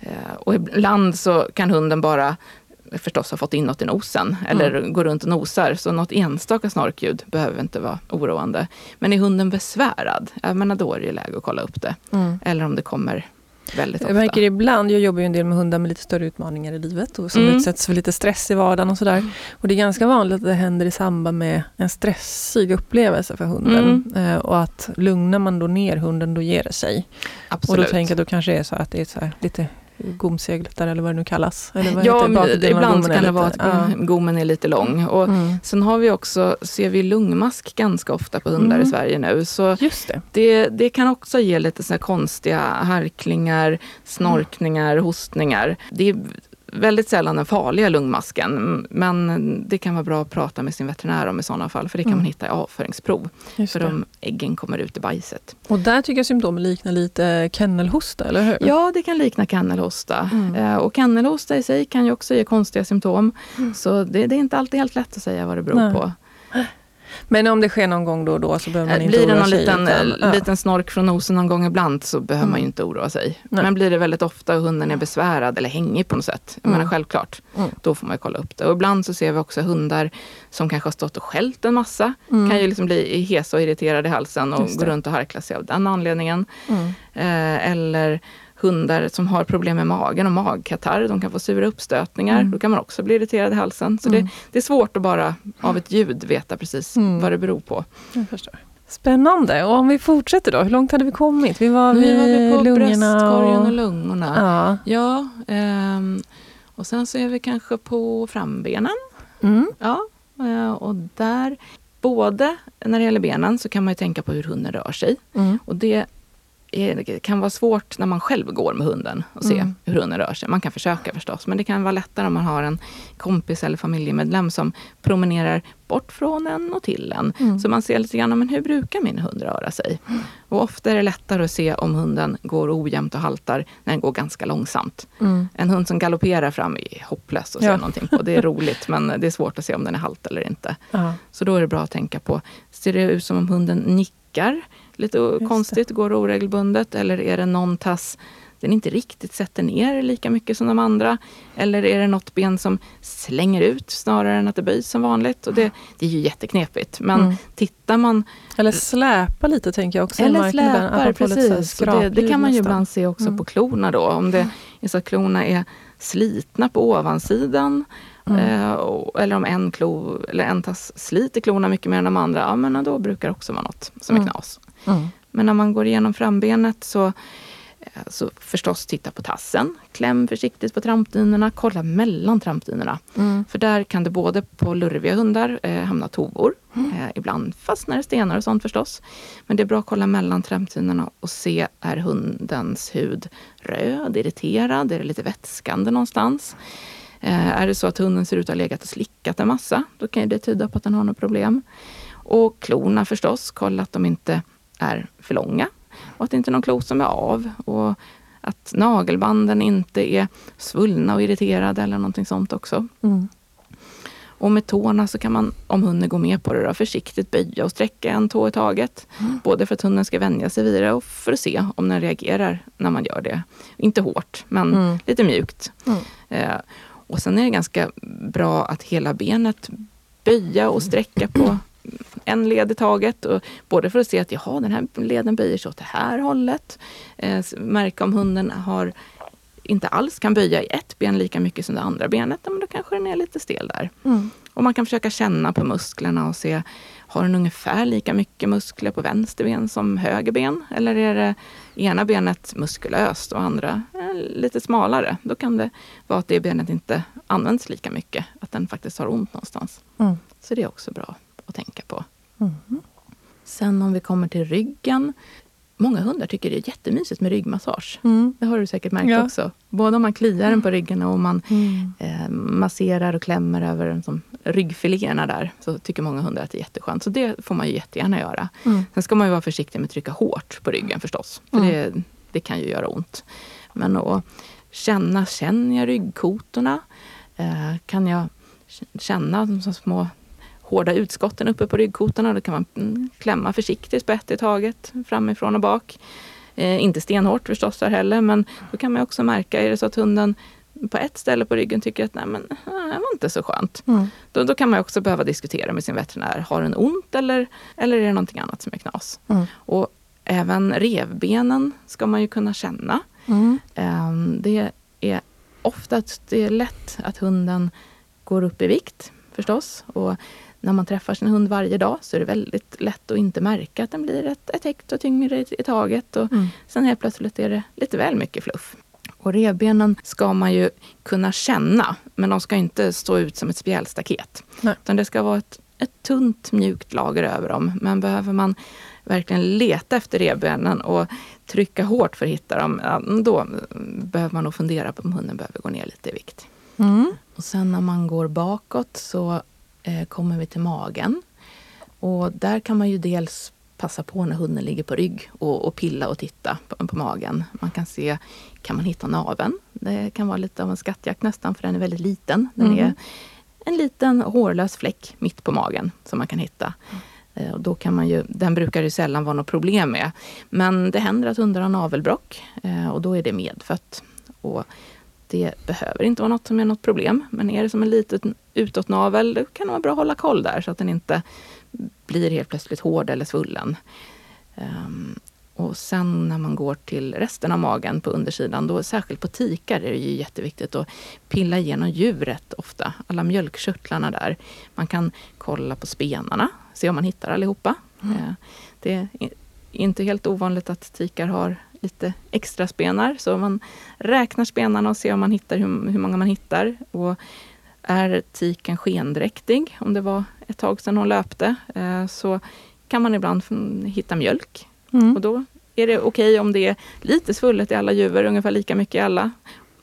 Eh, Och ibland så kan hunden bara förstås ha fått in något i nosen eller gå runt och nosar. Så något enstaka snorkljud behöver inte vara oroande. Men är hunden besvärad, jag menar då är det läge att kolla upp det. Mm. Eller om det kommer väldigt ofta. Jag märker ibland, jag jobbar ju en del med hundar med lite större utmaningar i livet och som Mm. utsätts för lite stress i vardagen och sådär. Och det är ganska vanligt att det händer i samband med en stressig upplevelse för hunden. Eh, och att lugnar man då ner hunden, då ger det sig. Absolut. Och då tänker jag, då kanske det är så att det är så lite gomseglet eller vad det nu kallas. Eller vad ja, heter ibland kan det vara att ja. gommen är lite lång. Och Mm. Sen har vi också, ser vi lungmask ganska ofta på hundar Mm. i Sverige nu. Så Just det. det, det kan också ge lite så konstiga harklingar, snorkningar, hostningar. Det är väldigt sällan den farliga lungmasken. Men det kan vara bra att prata med sin veterinär om i sådana fall. För det kan Mm. man hitta i avföringsprov. Just För det. de äggen kommer ut i bajset. Och där tycker jag symptomen liknar lite kennelhosta, eller hur? Ja, det kan likna kennelhosta. Mm. Eh, Och kennelhosta i sig kan ju också ge konstiga symptom. Mm. Så det, det är inte alltid helt lätt att säga vad det beror Nej. på. Men om det sker någon gång då och då så behöver man Eh, inte Blir det oroa någon sig. liten, utan- eh, ja. liten snork från nosen någon gång ibland så behöver man ju Mm. inte oroa sig. Nej. Men blir det väldigt ofta och hunden är besvärad eller hängig på något sätt, jag Mm. menar självklart, Mm. då får man ju kolla upp det. Och ibland så ser vi också hundar som kanske har stått och skällt en massa, Mm. kan ju liksom bli hesa och irriterade i halsen och gå det. runt och harkla sig av den anledningen. Mm. Eh, eller hundar som har problem med magen och magkatarr, de kan få sura uppstötningar. Mm. Då kan man också bli irriterad i halsen. Så Mm. det, det är svårt att bara av ett ljud veta precis Mm. vad det beror på. Jag förstår. Spännande. Och om vi fortsätter då, hur långt hade vi kommit? Vi var Nu vid var vi på lungorna bröstkorgen och och... lungorna. Ja. Ja, ehm, och sen så är vi kanske på frambenen. Mm. Ja, eh, och där, både när det gäller benen så kan man ju tänka på hur hunden rör sig. Mm. Och det är, kan vara svårt när man själv går med hunden och se Mm. hur hunden rör sig. Man kan försöka förstås, men det kan vara lättare om man har en kompis eller familjemedlem som promenerar bort från en och till en. Mm. Så man ser lite grann, men hur brukar min hund röra sig? Och ofta är det lättare att se om hunden går ojämnt och haltar när den går ganska långsamt. Mm. En hund som galopperar fram är hopplös att se Ja. någonting på. Det är roligt, men det är svårt att se om den är halt eller inte. Ja. Så då är det bra att tänka på, ser det ut som om hunden nickar lite det. konstigt, går oregelbundet? Eller är det någon tass den inte riktigt sätter ner lika mycket som de andra? Eller är det något ben som slänger ut snarare än att det böjs som vanligt? Och det, det är ju jätteknepigt. Men Mm. tittar man Eller släpa lite tänker jag också. eller släpar, precis. Det, det kan man ju nästan. ibland se också Mm. på klorna då. Om det är så att klorna är slitna på ovansidan. Mm. Eh, eller om en klo eller en tass sliter klorna mycket mer än de andra. Ja, men då brukar det också vara något som Mm. är knas. Mm. Men när man går igenom frambenet så, eh, så förstås titta på tassen. Kläm försiktigt på trampdynorna. Kolla mellan trampdynorna. Mm. För där kan det både på lurviga hundar eh, hamna tovor. Mm. Eh, ibland fastnar det stenar och sånt förstås. Men det är bra att kolla mellan trampdynorna och se, är hundens hud röd, irriterad, är det lite vätskande någonstans? Eh, är det så att hunden ser ut att ha legat och slickat en massa, då kan det tyda på att den har något problem. Och klorna förstås, kolla att de inte är för långa och att det inte är någon klo som är av. Och att nagelbanden inte är svullna och irriterade eller någonting sånt också. Mm. Och med tårna så kan man, om hunden går med på det, då, försiktigt böja och sträcka en tå i taget. Mm. Både för att hunden ska vänja sig vid det och för att se om den reagerar när man gör det. Inte hårt, men mm. lite mjukt. Mm. Eh, och sen är det ganska bra att hela benet böja och sträcka på en led i taget. Och både för att se att jaha, den här leden böjer sig åt det här hållet. Eh, märka om hunden har inte alls kan böja i ett ben lika mycket som det andra benet, men då kanske den är lite stel där. Mm. Och man kan försöka känna på musklerna och se, har den ungefär lika mycket muskler på vänster ben som höger ben? Eller är det ena benet muskulöst och andra lite smalare? Då kan det vara att det benet inte används lika mycket, att den faktiskt har ont någonstans. Mm. Så det är också bra att tänka på. Mm. Sen om vi kommer till ryggen Många hundar tycker det är jättemysigt med ryggmassage. Mm. Det har du säkert märkt ja. också. Både om man kliar den på ryggen och om man mm. eh, masserar och klämmer över som ryggfiléerna där. Så tycker många hundar att det är jätteskönt. Så det får man ju jättegärna göra. Mm. Sen ska man ju vara försiktig med att trycka hårt på ryggen förstås. För mm. det, det kan ju göra ont. Men att känna, känner jag ryggkotorna? Eh, kan jag känna de små hårda utskotten uppe på ryggkotorna. Då kan man mm, klämma försiktigt på ett i taget, framifrån och bak. Eh, inte stenhårt förstås där heller, men då kan man också märka, är det så att hunden på ett ställe på ryggen tycker att nej men det var inte så skönt. Mm. Då, då kan man också behöva diskutera med sin veterinär. Har den ont eller, eller är det någonting annat som är knas? Mm. Och även revbenen ska man ju kunna känna. Mm. Um, det är ofta att det är lätt att hunden går upp i vikt förstås. Och när man träffar sin hund varje dag så är det väldigt lätt att inte märka att den blir ett, ett hekto tyngre i, i taget. Och mm. Sen helt plötsligt är det lite väl mycket fluff. Och revbenen ska man ju kunna känna, men de ska inte stå ut som ett spjälstaket. Utan det ska vara ett, ett tunt mjukt lager över dem. Men behöver man verkligen leta efter revbenen och trycka hårt för att hitta dem, då behöver man nog fundera på om hunden behöver gå ner lite i vikt. Mm. Och sen när man går bakåt så kommer vi till magen. Och där kan man ju dels passa på när hunden ligger på rygg och, och pilla och titta på, på, magen. Man kan se, kan man hitta naven? Det kan vara lite av en skattjakt nästan för den är väldigt liten. Den mm. är en liten hårlös fläck mitt på magen som man kan hitta. Mm. Och då kan man ju, den brukar det sällan vara något problem med. Men det händer att hundar har navelbrock eh, och då är det medfött. Och det behöver inte vara något som är något problem. Men är det som en liten utåtnavel, då kan det vara bra att hålla koll där så att den inte blir helt plötsligt hård eller svullen. Um, och sen när man går till resten av magen på undersidan, då särskilt på tikar är det ju jätteviktigt att pilla igenom djuret ofta. Alla mjölkkörtlarna där. Man kan kolla på spenarna, se om man hittar allihopa. Mm. Uh, det är inte helt ovanligt att tikar har lite extra spenar. Så man räknar spenarna och ser om man hittar hur, hur många man hittar. Och är tiken skendräktig, om det var ett tag sedan hon löpte, eh, så kan man ibland hitta mjölk. Mm. Och då är det okej okay om det är lite svullet i alla djur, ungefär lika mycket i alla.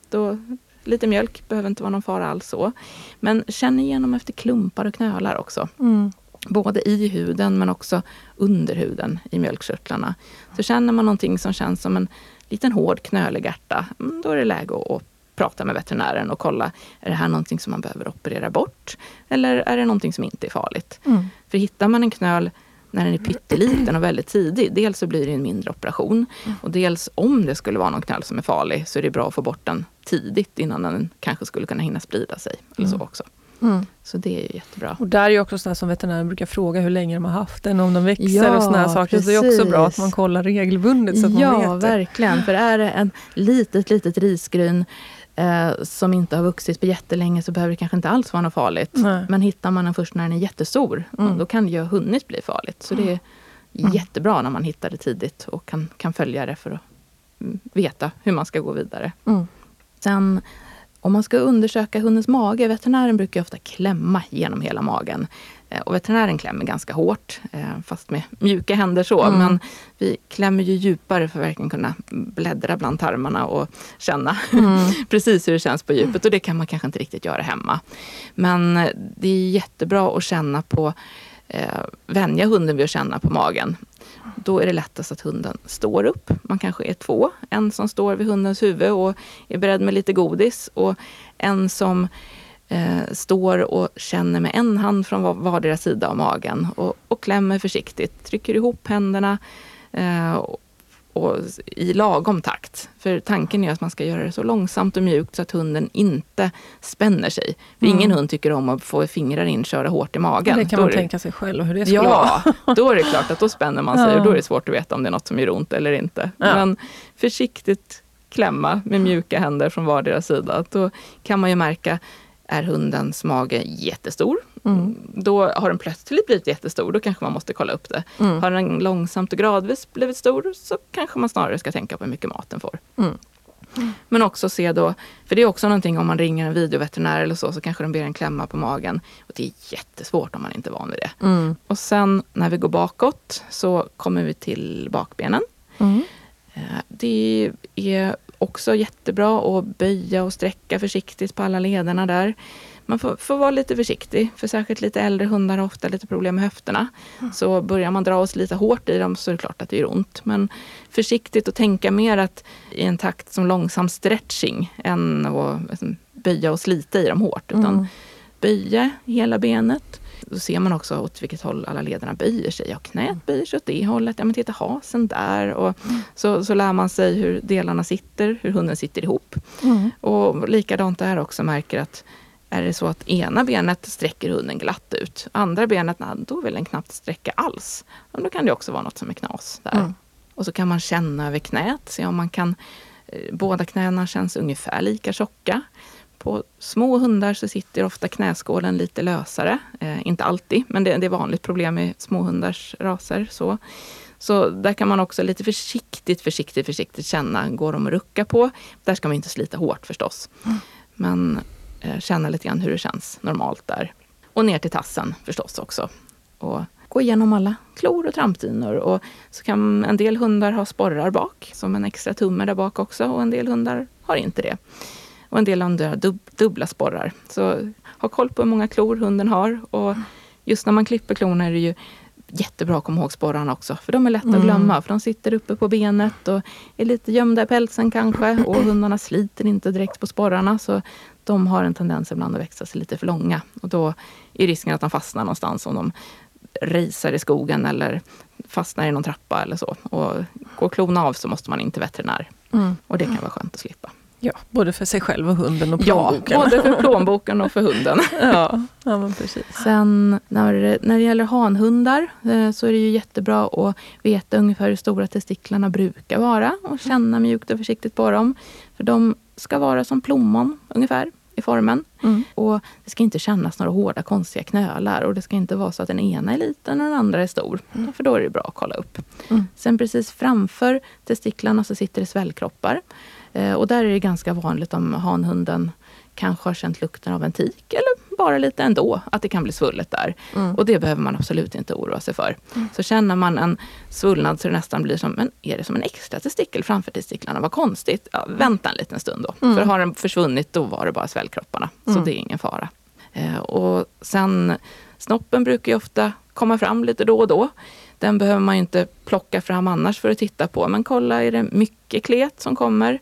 Då, lite mjölk behöver inte vara någon fara alls så. Men känn igenom efter klumpar och knölar också. Mm. Både i huden men också under huden i mjölkkörtlarna. Så känner man någonting som känns som en liten hård knölig ärta, mm, då är det läge att prata med veterinären och kolla, är det här någonting som man behöver operera bort? Eller är det någonting som inte är farligt? Mm. För hittar man en knöl när den är pytteliten och väldigt tidig, dels så blir det en mindre operation mm. och dels om det skulle vara någon knöl som är farlig så är det bra att få bort den tidigt innan den kanske skulle kunna hinna sprida sig. Eller så mm. också. Mm. Så det är ju jättebra. Och där är ju också sådär som veterinären brukar fråga hur länge de har haft den, om de växer ja, och sådana saker. Precis. Så det är också bra att man kollar regelbundet så att ja, man vet. Ja, verkligen. För är det en litet, litet risgryn eh, som inte har vuxit på jättelänge så behöver det kanske inte alls vara något farligt. Nej. Men hittar man den först när den är jättestor, mm. då kan det ju ha hunnit bli farligt. Så det är mm. jättebra när man hittar det tidigt och kan, kan följa det för att mm, veta hur man ska gå vidare. Mm. Sen om man ska undersöka hundens mage, veterinären brukar ofta klämma genom hela magen. Eh, och veterinären klämmer ganska hårt, eh, fast med mjuka händer så. Mm. Men vi klämmer ju djupare för att verkligen kunna bläddra bland tarmarna och känna mm. precis hur det känns på djupet. Och det kan man kanske inte riktigt göra hemma. Men eh, det är jättebra att känna på, eh, vänja hunden vid att känna på magen. Då är det lättast att hunden står upp. Man kanske är två. En som står vid hundens huvud och är beredd med lite godis och en som eh, står och känner med en hand från vardera sida av magen och, och klämmer försiktigt, trycker ihop händerna eh, och, i lagom takt. För tanken är att man ska göra det så långsamt och mjukt så att hunden inte spänner sig. För mm. ingen hund tycker om att få fingrar inkörda hårt i magen. Det kan då man det, tänka sig själv hur det skulle ja, vara. då är det klart att då spänner man sig ja. och då är det svårt att veta om det är något som gör ont eller inte. Ja. Men försiktigt klämma med mjuka händer från vardera sida. Då kan man ju märka, är hundens mage jättestor? Mm. Då har den plötsligt blivit jättestor, då kanske man måste kolla upp det. Mm. Har den långsamt och gradvis blivit stor så kanske man snarare ska tänka på hur mycket mat den får. Mm. Men också se då, för det är också någonting om man ringer en videoveterinär eller så, så kanske de ber en klämma på magen. Och det är jättesvårt om man inte är van vid det. Mm. Och sen när vi går bakåt så kommer vi till bakbenen. Mm. Eh, det är också jättebra att böja och sträcka försiktigt på alla lederna där. Man får, får vara lite försiktig, för särskilt lite äldre hundar har ofta lite problem med höfterna. Mm. Så börjar man dra oss lite hårt i dem så är det klart att det gör ont. Men försiktigt och tänka mer att i en takt som långsam stretching än att liksom, böja och slita i dem hårt. Utan mm. böja hela benet, då ser man också åt vilket håll alla lederna böjer sig. Ja, knät böjer sig åt det hållet. Ja, men titta hasen där. Och så, så lär man sig hur delarna sitter, hur hunden sitter ihop. Mm. Och likadant där också märker att är det så att ena benet sträcker hunden glatt ut, andra benet, nej, då vill den knappt sträcka alls. Och då kan det också vara något som är knas där. Mm. Och så kan man känna över knät, se om man kan eh, Båda knäna känns ungefär lika tjocka. På små hundar så sitter ofta knäskålen lite lösare. Eh, inte alltid, men det, det är vanligt problem med småhundars raser. Så. så där kan man också lite försiktigt, försiktigt, försiktigt känna, går de att rucka på? Där ska man inte slita hårt förstås. Mm. Men känna lite grann hur det känns normalt där. Och ner till tassen förstås också. Och gå igenom alla klor och trampdynor. Och så kan en del hundar ha sporrar bak, som en extra tumme där bak också. Och en del hundar har inte det. Och en del andra dub dubbla sporrar. Så ha koll på hur många klor hunden har. Och just när man klipper klorna är det ju jättebra att komma ihåg sporrarna också. För de är lätta mm. att glömma. För de sitter uppe på benet och är lite gömda i pälsen kanske. Och hundarna sliter inte direkt på sporrarna. Så de har en tendens ibland att växa sig lite för långa. Och då är risken att de fastnar någonstans om de racear i skogen eller fastnar i någon trappa eller så. Och går klorna av så måste man in till veterinär. Mm. Och det kan vara skönt att slippa. Ja, både för sig själv och hunden och plånboken. Ja, både för plånboken och för hunden. ja, ja men precis. Sen när det, när det gäller hanhundar eh, så är det ju jättebra att veta ungefär hur stora testiklarna brukar vara och känna mjukt och försiktigt på dem. För de ska vara som plommon ungefär i formen. Mm. Och det ska inte kännas några hårda konstiga knölar och det ska inte vara så att den ena är liten och den andra är stor. Mm. För då är det bra att kolla upp. Mm. Sen precis framför testiklarna så sitter det svällkroppar. Eh, och där är det ganska vanligt om hanhunden kanske har känt lukten av en tik eller bara lite ändå, att det kan bli svullet där. Mm. Och det behöver man absolut inte oroa sig för. Mm. Så känner man en svullnad så det nästan blir som, men är det som en extra testikel framför testiklarna? Vad konstigt. Ja, vänta en liten stund då. Mm. För har den försvunnit, då var det bara svällkropparna. Så mm. det är ingen fara. Eh, och sen, snoppen brukar ju ofta komma fram lite då och då. Den behöver man ju inte plocka fram annars för att titta på. Men kolla, är det mycket klet som kommer?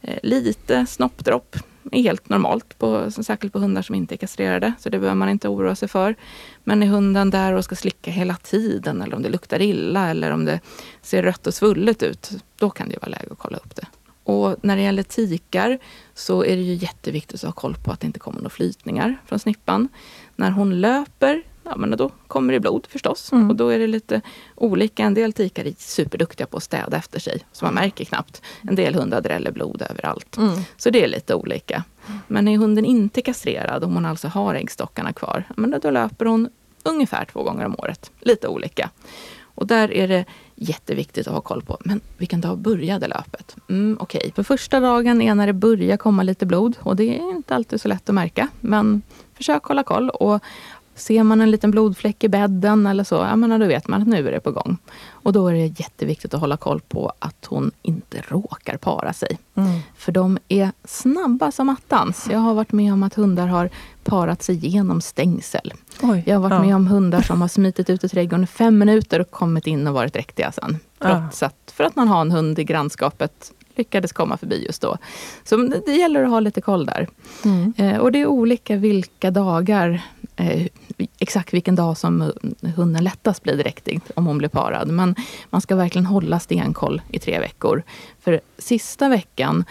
Eh, lite snoppdropp är helt normalt, på, särskilt på hundar som inte är kastrerade. Så det behöver man inte oroa sig för. Men är hunden där och ska slicka hela tiden eller om det luktar illa eller om det ser rött och svullet ut, då kan det vara läge att kolla upp det. Och när det gäller tikar så är det ju jätteviktigt att ha koll på att det inte kommer några flytningar från snippan. När hon löper ja, men då kommer det blod förstås. Mm. Och då är det lite olika. En del tikar är superduktiga på att städa efter sig, så man märker knappt. En del hundar dräller blod överallt. Mm. Så det är lite olika. Men är hunden inte kastrerad, om hon alltså har äggstockarna kvar, men då, löper hon ungefär två gånger om året. Lite olika. Och där är det jätteviktigt att ha koll på. Men vilken dag började löpet? Mm, Okej, okay. för första dagen är när det börjar komma lite blod. Och det är inte alltid så lätt att märka. Men försök hålla koll. Och Ser man en liten blodfläck i bädden eller så, ja men då vet man att nu är det på gång. Och då är det jätteviktigt att hålla koll på att hon inte råkar para sig. Mm. För de är snabba som attans. Jag har varit med om att hundar har parat sig genom stängsel. Oj, jag har varit ja. med om hundar som har smitit ut i trädgården fem minuter och kommit in och varit dräktiga sen. Trots ja. att, för att man har en hund i grannskapet lyckades komma förbi just då. Så det, det gäller att ha lite koll där. Mm. Eh, och det är olika vilka dagar, eh, exakt vilken dag som hunden lättast blir dräktig om hon blir parad. Men man ska verkligen hålla stenkoll i tre veckor. För sista veckan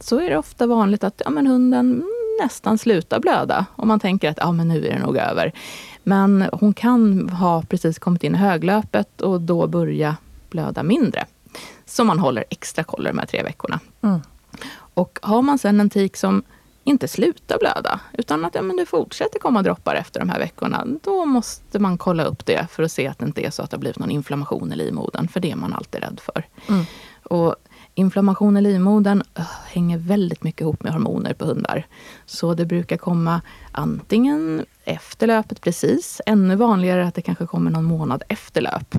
så är det ofta vanligt att ja, men hunden nästan slutar blöda. Och man tänker att ja, men nu är det nog över. Men hon kan ha precis kommit in i höglöpet och då börja blöda mindre. Så man håller extra koll de här tre veckorna. Mm. Och har man sen en tik som inte slutar blöda, utan att ja, men det fortsätter komma droppar efter de här veckorna, då måste man kolla upp det för att se att det inte är så att det har blivit någon inflammation i livmodern, för det är man alltid rädd för. Mm. Och Inflammation i livmodern uh, hänger väldigt mycket ihop med hormoner på hundar. Så det brukar komma antingen efter löpet precis, ännu vanligare att det kanske kommer någon månad efter löp.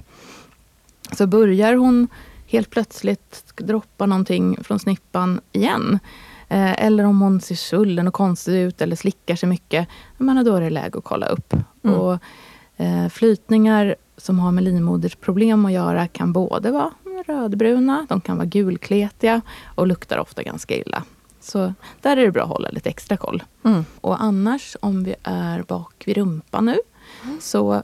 Så börjar hon helt plötsligt droppa någonting från snippan igen, eh, eller om hon ser svullen och konstig ut eller slickar sig mycket, men då är det läge att kolla upp. Mm. Och, eh, flytningar som har med livmodersproblem att göra kan både vara rödbruna, de kan vara gulkletiga och luktar ofta ganska illa. Så där är det bra att hålla lite extra koll. Mm. Och annars, om vi är bak vid rumpan nu, mm. så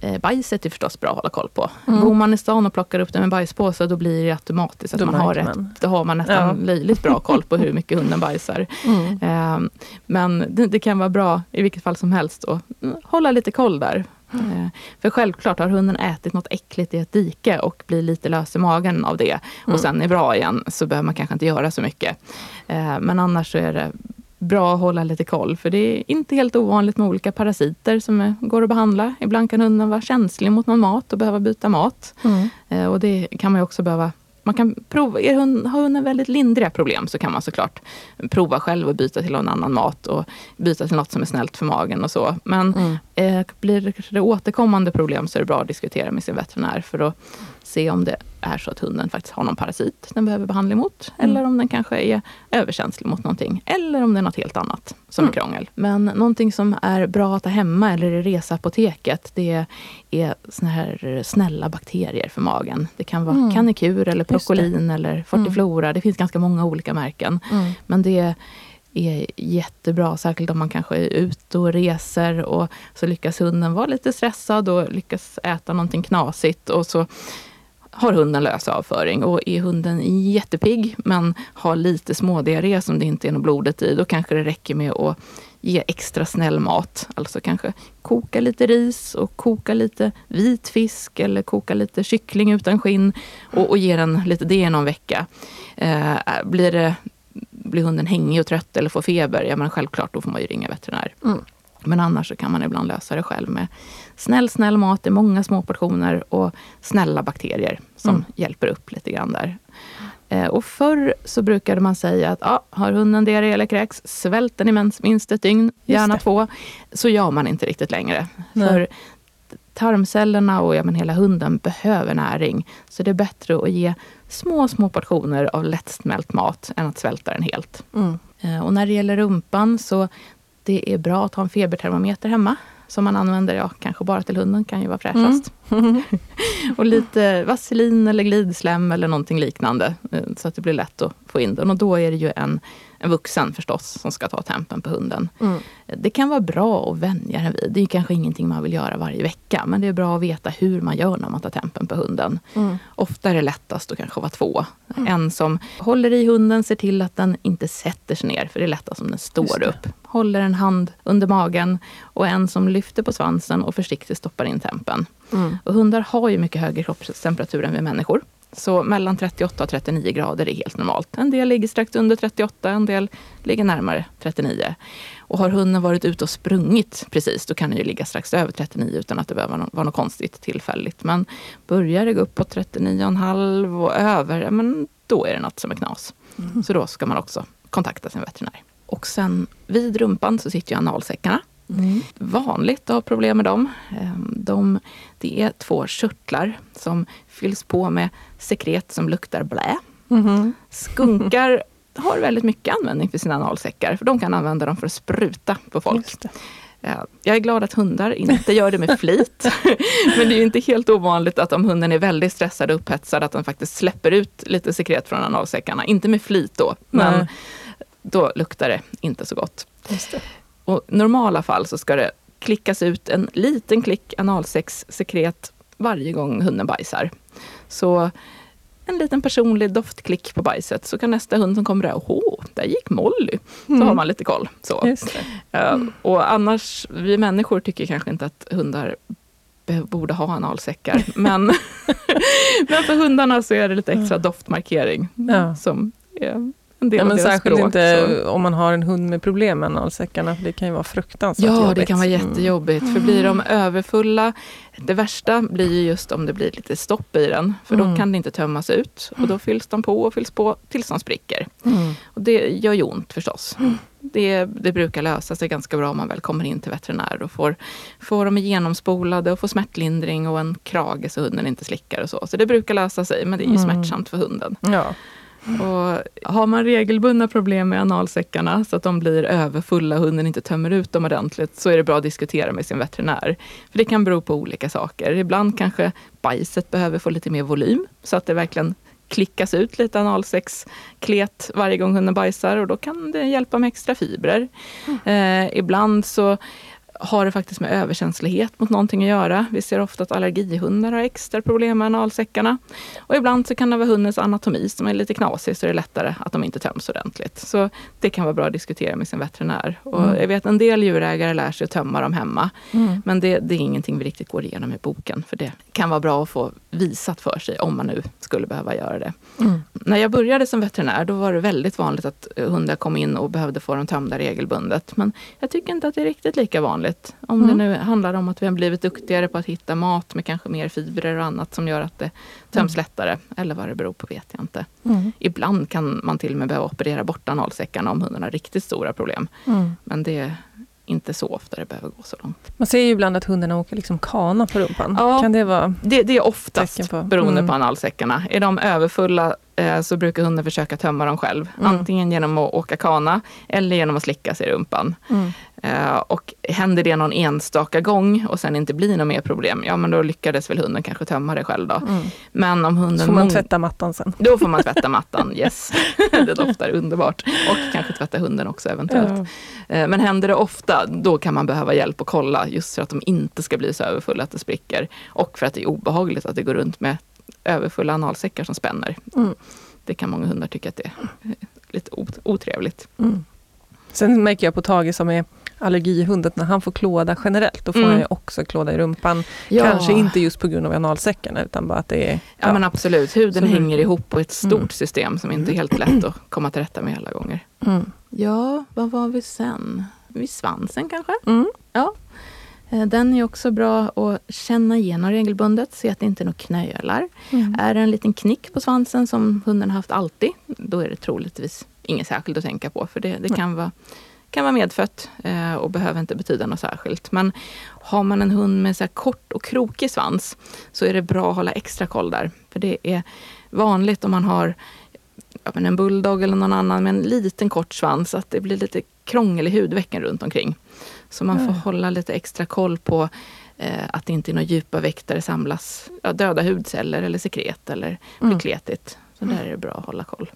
eh, bajset är förstås bra att hålla koll på. Mm. Bor man i stan och plockar upp det med bajspåse, då blir det automatiskt att då man har rätt. Då har man nästan ja. löjligt bra koll på hur mycket hunden bajsar. Mm. Eh, men det, det, kan vara bra i vilket fall som helst att hålla lite koll där. Mm. För självklart, har hunden ätit något äckligt i ett dike och blir lite lös i magen av det och mm. sen är bra igen, så behöver man kanske inte göra så mycket. Eh, men annars så är det bra att hålla lite koll, för det är inte helt ovanligt med olika parasiter som går att behandla. Ibland kan hunden vara känslig mot någon mat och behöva byta mat. Mm. Eh, och det kan man också behöva man kan prova, är hund, har hunden väldigt lindriga problem så kan man såklart prova själv att byta till någon annan mat och byta till något som är snällt för magen och så. Men mm. eh, blir det återkommande problem så är det bra att diskutera med sin veterinär för att se om det är så att hunden faktiskt har någon parasit den behöver behandling mot. Mm. Eller om den kanske är överkänslig mot någonting. Eller om det är något helt annat som mm. är krångel. Men någonting som är bra att ha hemma eller i reseapoteket det är såna här snälla bakterier för magen. Det kan vara mm. Canicur eller Procolin eller Fortiflora. Mm. Det finns ganska många olika märken. Mm. Men det är jättebra, särskilt om man kanske är ute och reser och så lyckas hunden vara lite stressad och lyckas äta någonting knasigt och så har hunden lös avföring och är hunden jättepigg men har lite smådiarré som det inte är något blodet i, då kanske det räcker med att ge extra snäll mat. Alltså kanske koka lite ris och koka lite vit fisk eller koka lite kyckling utan skinn och, och ge den lite det någon vecka. Eh, blir, det, blir hunden hängig och trött eller får feber, ja men självklart då får man ju ringa veterinär. Mm. Men annars så kan man ibland lösa det själv med snäll, snäll mat i många små portioner och snälla bakterier som mm. hjälper upp lite grann där. Eh, och förr så brukade man säga att ah, har hunden diarré eller kräks, svält den i minst ett dygn, gärna två. Så gör man inte riktigt längre. Nej. För tarmcellerna och ja, men hela hunden behöver näring. Så det är bättre att ge små, små portioner av lättsmält mat än att svälta den helt. Mm. Eh, och när det gäller rumpan så det är bra att ha en febertermometer hemma som man använder, ja kanske bara till hunden, kan ju vara fräschast. Mm. och lite vaselin eller glidslem eller någonting liknande eh, så att det blir lätt att få in den. Och då är det ju en en vuxen förstås som ska ta tempen på hunden. Mm. Det kan vara bra att vänja den vid. Det är kanske ingenting man vill göra varje vecka. Men det är bra att veta hur man gör när man tar tempen på hunden. Mm. Ofta är det lättast att kanske vara två. Mm. En som håller i hunden, ser till att den inte sätter sig ner. För det är lättast om den står upp. Håller en hand under magen. Och en som lyfter på svansen och försiktigt stoppar in tempen. Mm. Och hundar har ju mycket högre kroppstemperatur än vi människor. Så mellan 38 och 39 grader är helt normalt. En del ligger strax under 38, en del ligger närmare 39. Och har hunden varit ute och sprungit precis, då kan den ju ligga strax över 39 utan att det behöver vara något konstigt tillfälligt. Men börjar det gå upp på 39,5 och över, men då är det något som är knas. Mm. Så då ska man också kontakta sin veterinär. Och sen vid rumpan så sitter ju analsäckarna. Mm. Vanligt att ha problem med dem. Ehm, de, det är två körtlar som fylls på med sekret som luktar blä. Mm. Skunkar har väldigt mycket användning för sina analsäckar, för de kan använda dem för att spruta på folk. Jag är glad att hundar inte gör det med flit. Men det är inte helt ovanligt att om hunden är väldigt stressad och upphetsad att den faktiskt släpper ut lite sekret från analsäckarna. Inte med flit då, men Nej. då luktar det inte så gott. Och I normala fall så ska det klickas ut en liten klick analsexsekret varje gång hunden bajsar. Så en liten personlig doftklick på bajset så kan nästa hund som kommer där, åh, där gick Molly. Så mm. har man lite koll. Så. Uh, och annars, vi människor tycker kanske inte att hundar borde ha analsäckar. men, men för hundarna så är det lite extra doftmarkering ja. som är en del ja, men Särskilt språk, inte så. om man har en hund med problem med analsäckarna, för det kan ju vara fruktansvärt Ja, jobbigt. det kan vara mm. jättejobbigt. Mm. För blir de överfulla, det värsta blir ju just om det blir lite stopp i den, för då mm. kan det inte tömmas ut. Och då fylls de på och fylls på tills de spricker. Mm. Och det gör ju ont förstås. Mm. Det, det, brukar lösa sig ganska bra om man väl kommer in till veterinär och får, får dem genomspolade och får smärtlindring och en krage så hunden inte slickar och så. Så det brukar lösa sig, men det är ju mm. smärtsamt för hunden. Ja. Och har man regelbundna problem med analsäckarna så att de blir överfulla och hunden inte tömmer ut dem ordentligt så är det bra att diskutera med sin veterinär. För Det kan bero på olika saker. Ibland kanske bajset behöver få lite mer volym så att det verkligen klickas ut lite analsexklet varje gång hunden bajsar och då kan det hjälpa med extra fibrer. Mm. Eh, ibland så har det faktiskt med överkänslighet mot någonting att göra. Vi ser ofta att allergihundar har extra problem med analsäckarna. Och ibland så kan det vara hundens anatomi som är lite knasig så det är lättare att de inte töms ordentligt. Så det kan vara bra att diskutera med sin veterinär. Och mm. Jag vet en del djurägare lär sig att tömma dem hemma. Mm. Men det, det, är ingenting vi riktigt går igenom i boken. För det kan vara bra att få visat för sig om man nu skulle behöva göra det. Mm. När jag började som veterinär då var det väldigt vanligt att hundar kom in och behövde få dem tömda regelbundet. Men jag tycker inte att det är riktigt lika vanligt. Om mm. det nu handlar om att vi har blivit duktigare på att hitta mat med kanske mer fibrer och annat som gör att det töms mm. lättare. Eller vad det beror på vet jag inte. Mm. Ibland kan man till och med behöva operera bort analsäckarna om hunden har riktigt stora problem. Mm. Men det inte så ofta det behöver gå så långt. Man ser ju ibland att hundarna åker liksom kana på rumpan. Ja, kan det vara det, det är oftast på? beroende på mm. analsäckarna. Är de överfulla så brukar hunden försöka tömma dem själv. Mm. Antingen genom att åka kana eller genom att slicka sig i rumpan. Mm. Uh, och händer det någon enstaka gång och sen inte blir något mer problem, ja men då lyckades väl hunden kanske tömma det själv då. Mm. Men om hunden... Så får man tvätta mattan sen? Då får man tvätta mattan, yes. det doftar underbart. Och kanske tvätta hunden också eventuellt. Ja. Uh, men händer det ofta, då kan man behöva hjälp att kolla just för att de inte ska bli så överfulla att det spricker. Och för att det är obehagligt att det går runt med överfulla analsäckar som spänner. Mm. Det kan många hundar tycka att det är lite otrevligt. Mm. Sen märker jag på Tage som är allergihund att när han får klåda generellt, då får mm. han ju också klåda i rumpan. Ja. Kanske inte just på grund av analsäckarna utan bara att det är... Ja, ja men absolut, huden Så hänger ihop på ett stort mm. system som inte är helt lätt att komma till rätta med alla gånger. Mm. Ja, vad var vi sen? Vid svansen kanske? Mm. Ja. Eh, den är också bra att känna igenom regelbundet, se att det inte är några knölar. Mm. Är det en liten knick på svansen som hunden haft alltid, då är det troligtvis inget särskilt att tänka på. För det, det kan, vara, kan vara medfött eh, och behöver inte betyda något särskilt. Men har man en hund med så kort och krokig svans så är det bra att hålla extra koll där. För det är vanligt om man har en bulldog eller någon annan med en liten kort svans att det blir lite krångel i hudvecken runt omkring. Så man får mm. hålla lite extra koll på eh, att det inte i några djupa väktare samlas ja, döda hudceller eller sekret eller blir mm. kletigt. Så där är det bra att hålla koll.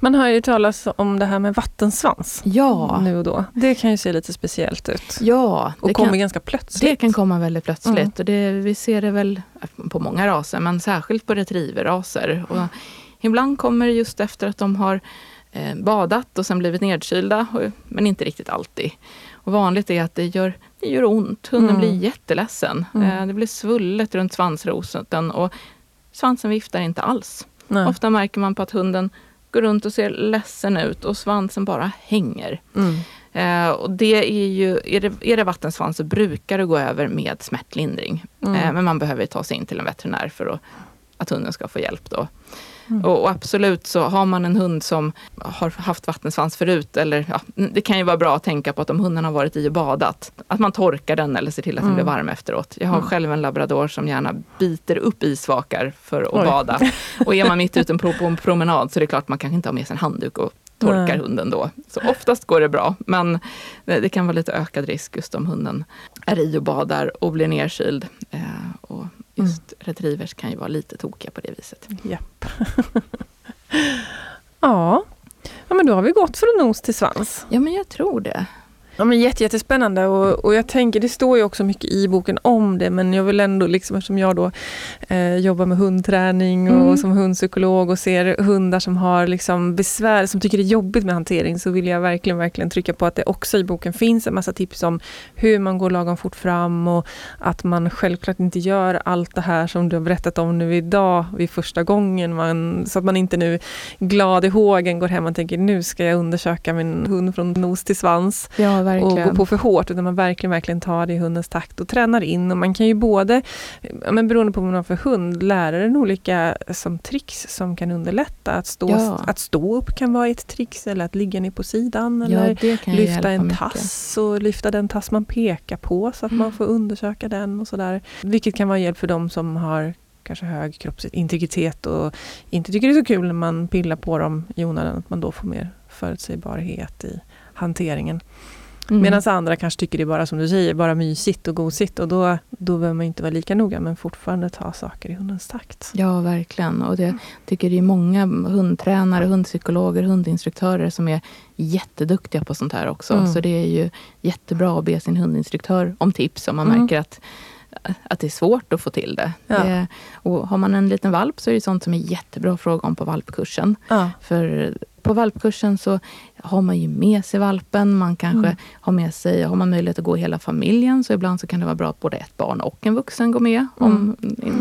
Man hör ju talas om det här med vattensvans. Ja. Nu och då. Det kan ju se lite speciellt ut. Ja. Och kommer kan, ganska plötsligt. Det kan komma väldigt plötsligt. Mm. Och det, vi ser det väl på många raser, men särskilt på retrieverraser. Och ibland kommer det just efter att de har badat och sen blivit nedkylda, men inte riktigt alltid. Och vanligt är att det gör, det gör ont. Hunden mm. blir jätteledsen. Mm. Eh, det blir svullet runt svansroten och svansen viftar inte alls. Nej. Ofta märker man på att hunden går runt och ser ledsen ut och svansen bara hänger. Mm. Eh, och det är ju, är det, är det vattensvans så brukar det gå över med smärtlindring. Mm. Eh, men man behöver ta sig in till en veterinär för att, att hunden ska få hjälp då. Mm. Och, och, absolut så har man en hund som har haft vattensvans förut, eller ja, det kan ju vara bra att tänka på att om hunden har varit i och badat, att man torkar den eller ser till att den mm. blir varm efteråt. Jag har mm. själv en labrador som gärna biter upp isvakar för att Oj. bada. Och är man mitt ute på, en promenad så är det klart man kanske inte har med sig en handduk och torkar hunden då. Så oftast går det bra, men det, det kan vara lite ökad risk just om hunden är i och badar och blir nerkyld. Eh, och just retrievers kan ju vara lite tokiga på det viset. Japp. ja. ja, men då har vi gått från nos till svans. Ja, men jag tror det. Ja, men jätte, jättespännande och, och jag tänker, det står ju också mycket i boken om det men jag vill ändå, liksom, eftersom jag då eh, jobbar med hundträning och Mm. som hundpsykolog och ser hundar som har liksom besvär, som tycker det är jobbigt med hantering så vill jag verkligen, verkligen trycka på att det också i boken finns en massa tips om hur man går lagom fort fram och att man självklart inte gör allt det här som du har berättat om nu idag vid första gången. Man, så att man inte nu glad i hågen går hem och tänker nu ska jag undersöka min hund från nos till svans Ja, och gå på för hårt, utan man verkligen, verkligen tar det i hundens takt och tränar in. Och man kan ju både, men beroende på vad man har för hund, lära den olika som tricks som kan underlätta. Att stå, Ja. att stå upp kan vara ett trix, eller att ligga ner på sidan, ja, eller lyfta en mycket. tass och lyfta den tass man pekar på, så att man Mm. får undersöka den och sådär. Vilket kan vara hjälp för de som har kanske hög kroppsintegritet och inte tycker det är så kul när man pillar på dem i onödan, att man då får mer förutsägbarhet i hanteringen. Mm. Medan andra kanske tycker det är bara som du säger, bara mysigt och gosigt och då, då behöver man inte vara lika noga men fortfarande ta saker i hundens takt. Ja, verkligen. Och det tycker det är många hundtränare, hundpsykologer, hundinstruktörer som är jätteduktiga på sånt här också. Mm. Så det är ju jättebra att be sin hundinstruktör om tips om man Mm. märker att, att det är svårt att få till det. Ja. det. Och har man en liten valp så är det sånt som är jättebra att fråga om på valpkursen. Ja. För på valpkursen så har man ju med sig valpen. Man kanske Mm. har med sig, har man möjlighet att gå hela familjen så ibland så kan det vara bra att både ett barn och en vuxen går med. Om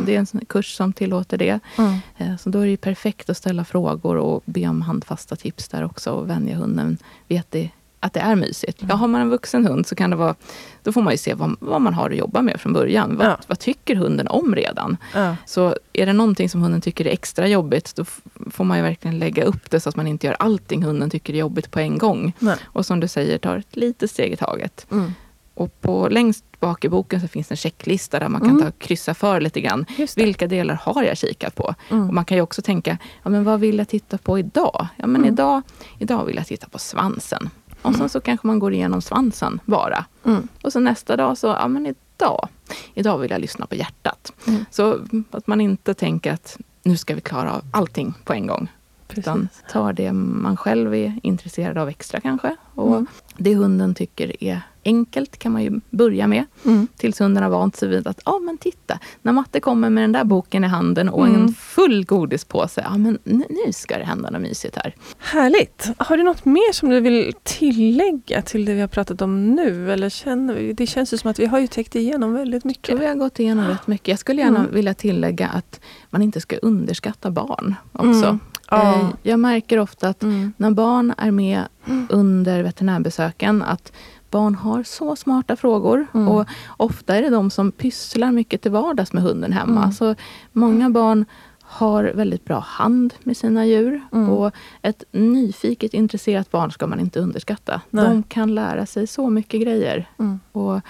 det är en kurs som tillåter det. Mm. Eh, Så då är det ju perfekt att ställa frågor och be om handfasta tips där också och vänja hunden vid att det, att det är mysigt. Ja, har man en vuxen hund så kan det vara, då får man ju se vad, vad man har att jobba med från början. Vad, Ja. vad tycker hunden om redan? Ja. Så är det någonting som hunden tycker är extra jobbigt, då får man ju verkligen lägga upp det så att man inte gör allting hunden tycker är jobbigt på en gång. Nej. Och som du säger, tar ett litet steg i taget. Mm. Och på längst bak i boken så finns en checklista där man kan Mm. ta kryssa för lite grann. Vilka delar har jag kikat på? Mm. Och man kan ju också tänka, ja, men vad vill jag titta på idag? Ja, men Mm. idag, idag vill jag titta på svansen. Och sen så kanske man går igenom svansen bara. Mm. Och så nästa dag så, ja men idag, idag vill jag lyssna på hjärtat. Mm. Så att man inte tänker att nu ska vi klara av allting på en gång. Utan Precis. tar det man själv är intresserad av extra kanske. Och Mm. det hunden tycker är enkelt kan man ju börja med. Mm. Tills har vant sig vid att, ja men titta, när Matte kommer med den där boken i handen och Mm. en full godispåse, ja men nu, ska det hända något mysigt här. Härligt! Har du något mer som du vill tillägga till det vi har pratat om nu? Eller känner vi, det känns ju som att vi har ju täckt igenom väldigt Jag mycket. tror vi har gått igenom rätt mycket. Jag skulle gärna Mm. vilja tillägga att man inte ska underskatta barn också. Mm. Eh, Jag märker ofta att Mm. när barn är med under veterinärbesöken att barn har så smarta frågor. Mm. Och ofta är det de som pysslar mycket till vardags med hunden hemma. Mm. Så många barn har väldigt bra hand med sina djur. Mm. Och ett nyfiket, intresserat barn ska man inte underskatta. Nej. De kan lära sig så mycket grejer. Mm. Och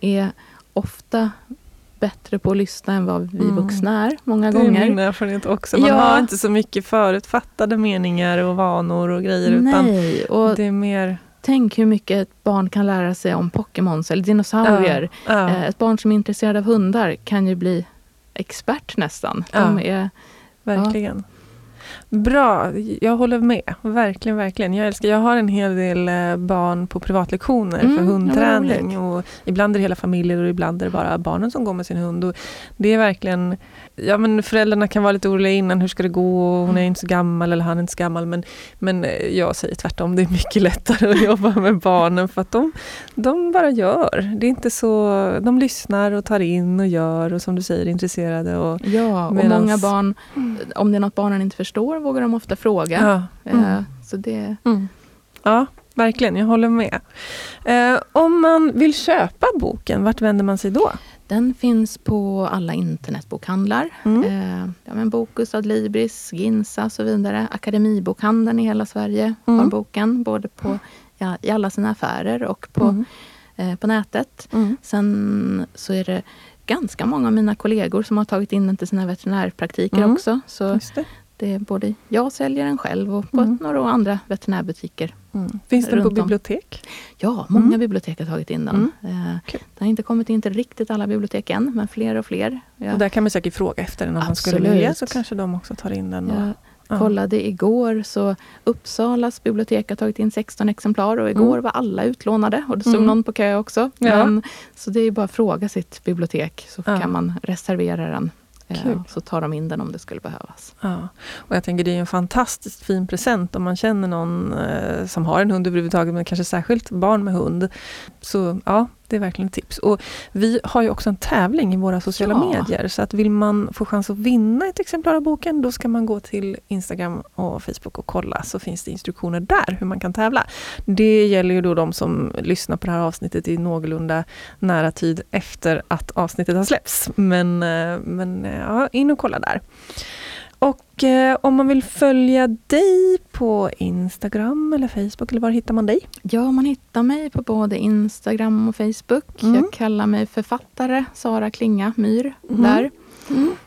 är ofta bättre på att lyssna än vad vi Mm. vuxna är många Det är gånger. min erfarenhet också. Man Ja. har inte så mycket förutfattade meningar och vanor och grejer. Utan Nej, och det är mer... tänk hur mycket ett barn kan lära sig om Pokémons eller dinosaurier. Ja. Eh, Ett barn som är intresserad av hundar kan ju bli expert nästan. De Ja. är, Verkligen. Bra, jag håller med. Verkligen, verkligen. Jag älskar, jag har en hel del eh, barn på privatlektioner Mm, för ja, hundträning. och ibland är det hela familjer och ibland är det bara barnen som går med sin hund. Och det är verkligen, ja men föräldrarna kan vara lite oroliga innan, hur ska det gå? Hon är inte så gammal eller han är inte så gammal. Men, men eh, jag säger tvärtom, det är mycket lättare att jobba med barnen för att de, de bara gör. Det är inte så, de lyssnar och tar in och gör och som du säger är intresserade. Och, ja, och Medans- många barn, om det är något barnen inte förstår vågar de ofta fråga. ja. Mm. Eh, Så det, Mm. Ja, verkligen. Jag håller med. Eh, om man vill köpa boken, vart vänder man sig då? Den finns på alla internetbokhandlar. Mm. Eh, ja, men Bokus, Adlibris, Ginsa och så vidare. Akademibokhandeln i hela Sverige Mm. har boken, både på, ja, i alla sina affärer och på, Mm. eh, på nätet. Mm. Sen så är det ganska många av mina kollegor som har tagit in den till sina veterinärpraktiker Mm. också. Så det. det är både jag säljer den själv och på Mm. några andra veterinärbutiker. Mm. Finns den på Runt om. bibliotek? Ja, många Mm. bibliotek har tagit in den. Eh, Kul. Den har inte kommit in till riktigt alla bibliotek än, men fler och fler. Jag Och där kan man säkert fråga efter den om man skulle Absolut. vilja så kanske de också tar in den. Och, ja. kollade igår så Uppsalas bibliotek har tagit in 16 exemplar och igår Mm. var alla utlånade och det stod Mm. någon på kö också. Ja. Men, så det är bara att fråga sitt bibliotek så Ja. kan man reservera den. Kul. Så tar de in den om det skulle behövas. Ja. Och jag tänker det är en fantastiskt fin present om man känner någon eh, som har en hund överhuvudtaget, men kanske särskilt barn med hund. Så ja, det är verkligen tips. Och vi har ju också en tävling i våra sociala Ja. medier, så att vill man få chans att vinna ett exemplar av boken, då ska man gå till Instagram och Facebook och kolla, så finns det instruktioner där hur man kan tävla. Det gäller ju då de som lyssnar på det här avsnittet i någorlunda nära tid efter att avsnittet har släppts. Men, eh, men eh, ja, in och kolla där. Och eh, om man vill följa dig på Instagram eller Facebook, eller var hittar man dig? Ja, man hittar mig på både Instagram och Facebook. Mm. Jag kallar mig författare Sara Klinga Myr Mm. där.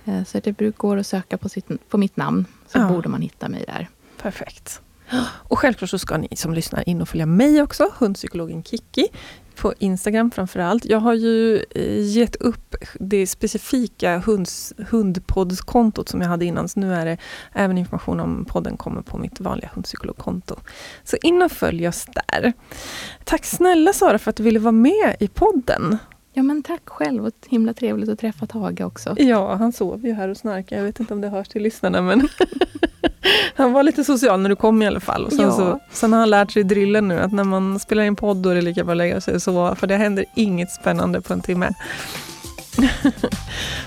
Eh, Så det brukar gå att söka på, sitt, på mitt namn, så Ja. borde man hitta mig där. Perfekt. Och självklart så ska ni som lyssnar in och följa mig också, hundpsykologen Kiki, på Instagram framför allt. Jag har ju eh, gett upp det specifika hunds, hundpoddskontot som jag hade innan, så nu är det även information om podden kommer på mitt vanliga hundpsykologkonto. Så in och följ oss där. Tack snälla Sara för att du ville vara med i podden. Ja, men tack själv och himla trevligt att träffa Tage också. Ja, han sov ju här och snarkade. Jag vet inte om det hörs till lyssnarna men han var lite social när du kom i alla fall. Och sen, Ja. så, sen har han lärt sig drillen nu att när man spelar in podd då är det lika bra att lägga sig och sova för det händer inget spännande på en timme.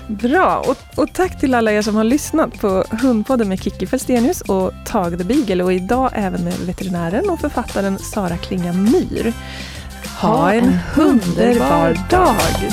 Bra, och, och tack till alla er som har lyssnat på Hundpodden med Kikki Felstenius och Tage the Beagle och idag även med veterinären och författaren Sara Klinga Myr. Ha en underbar dag!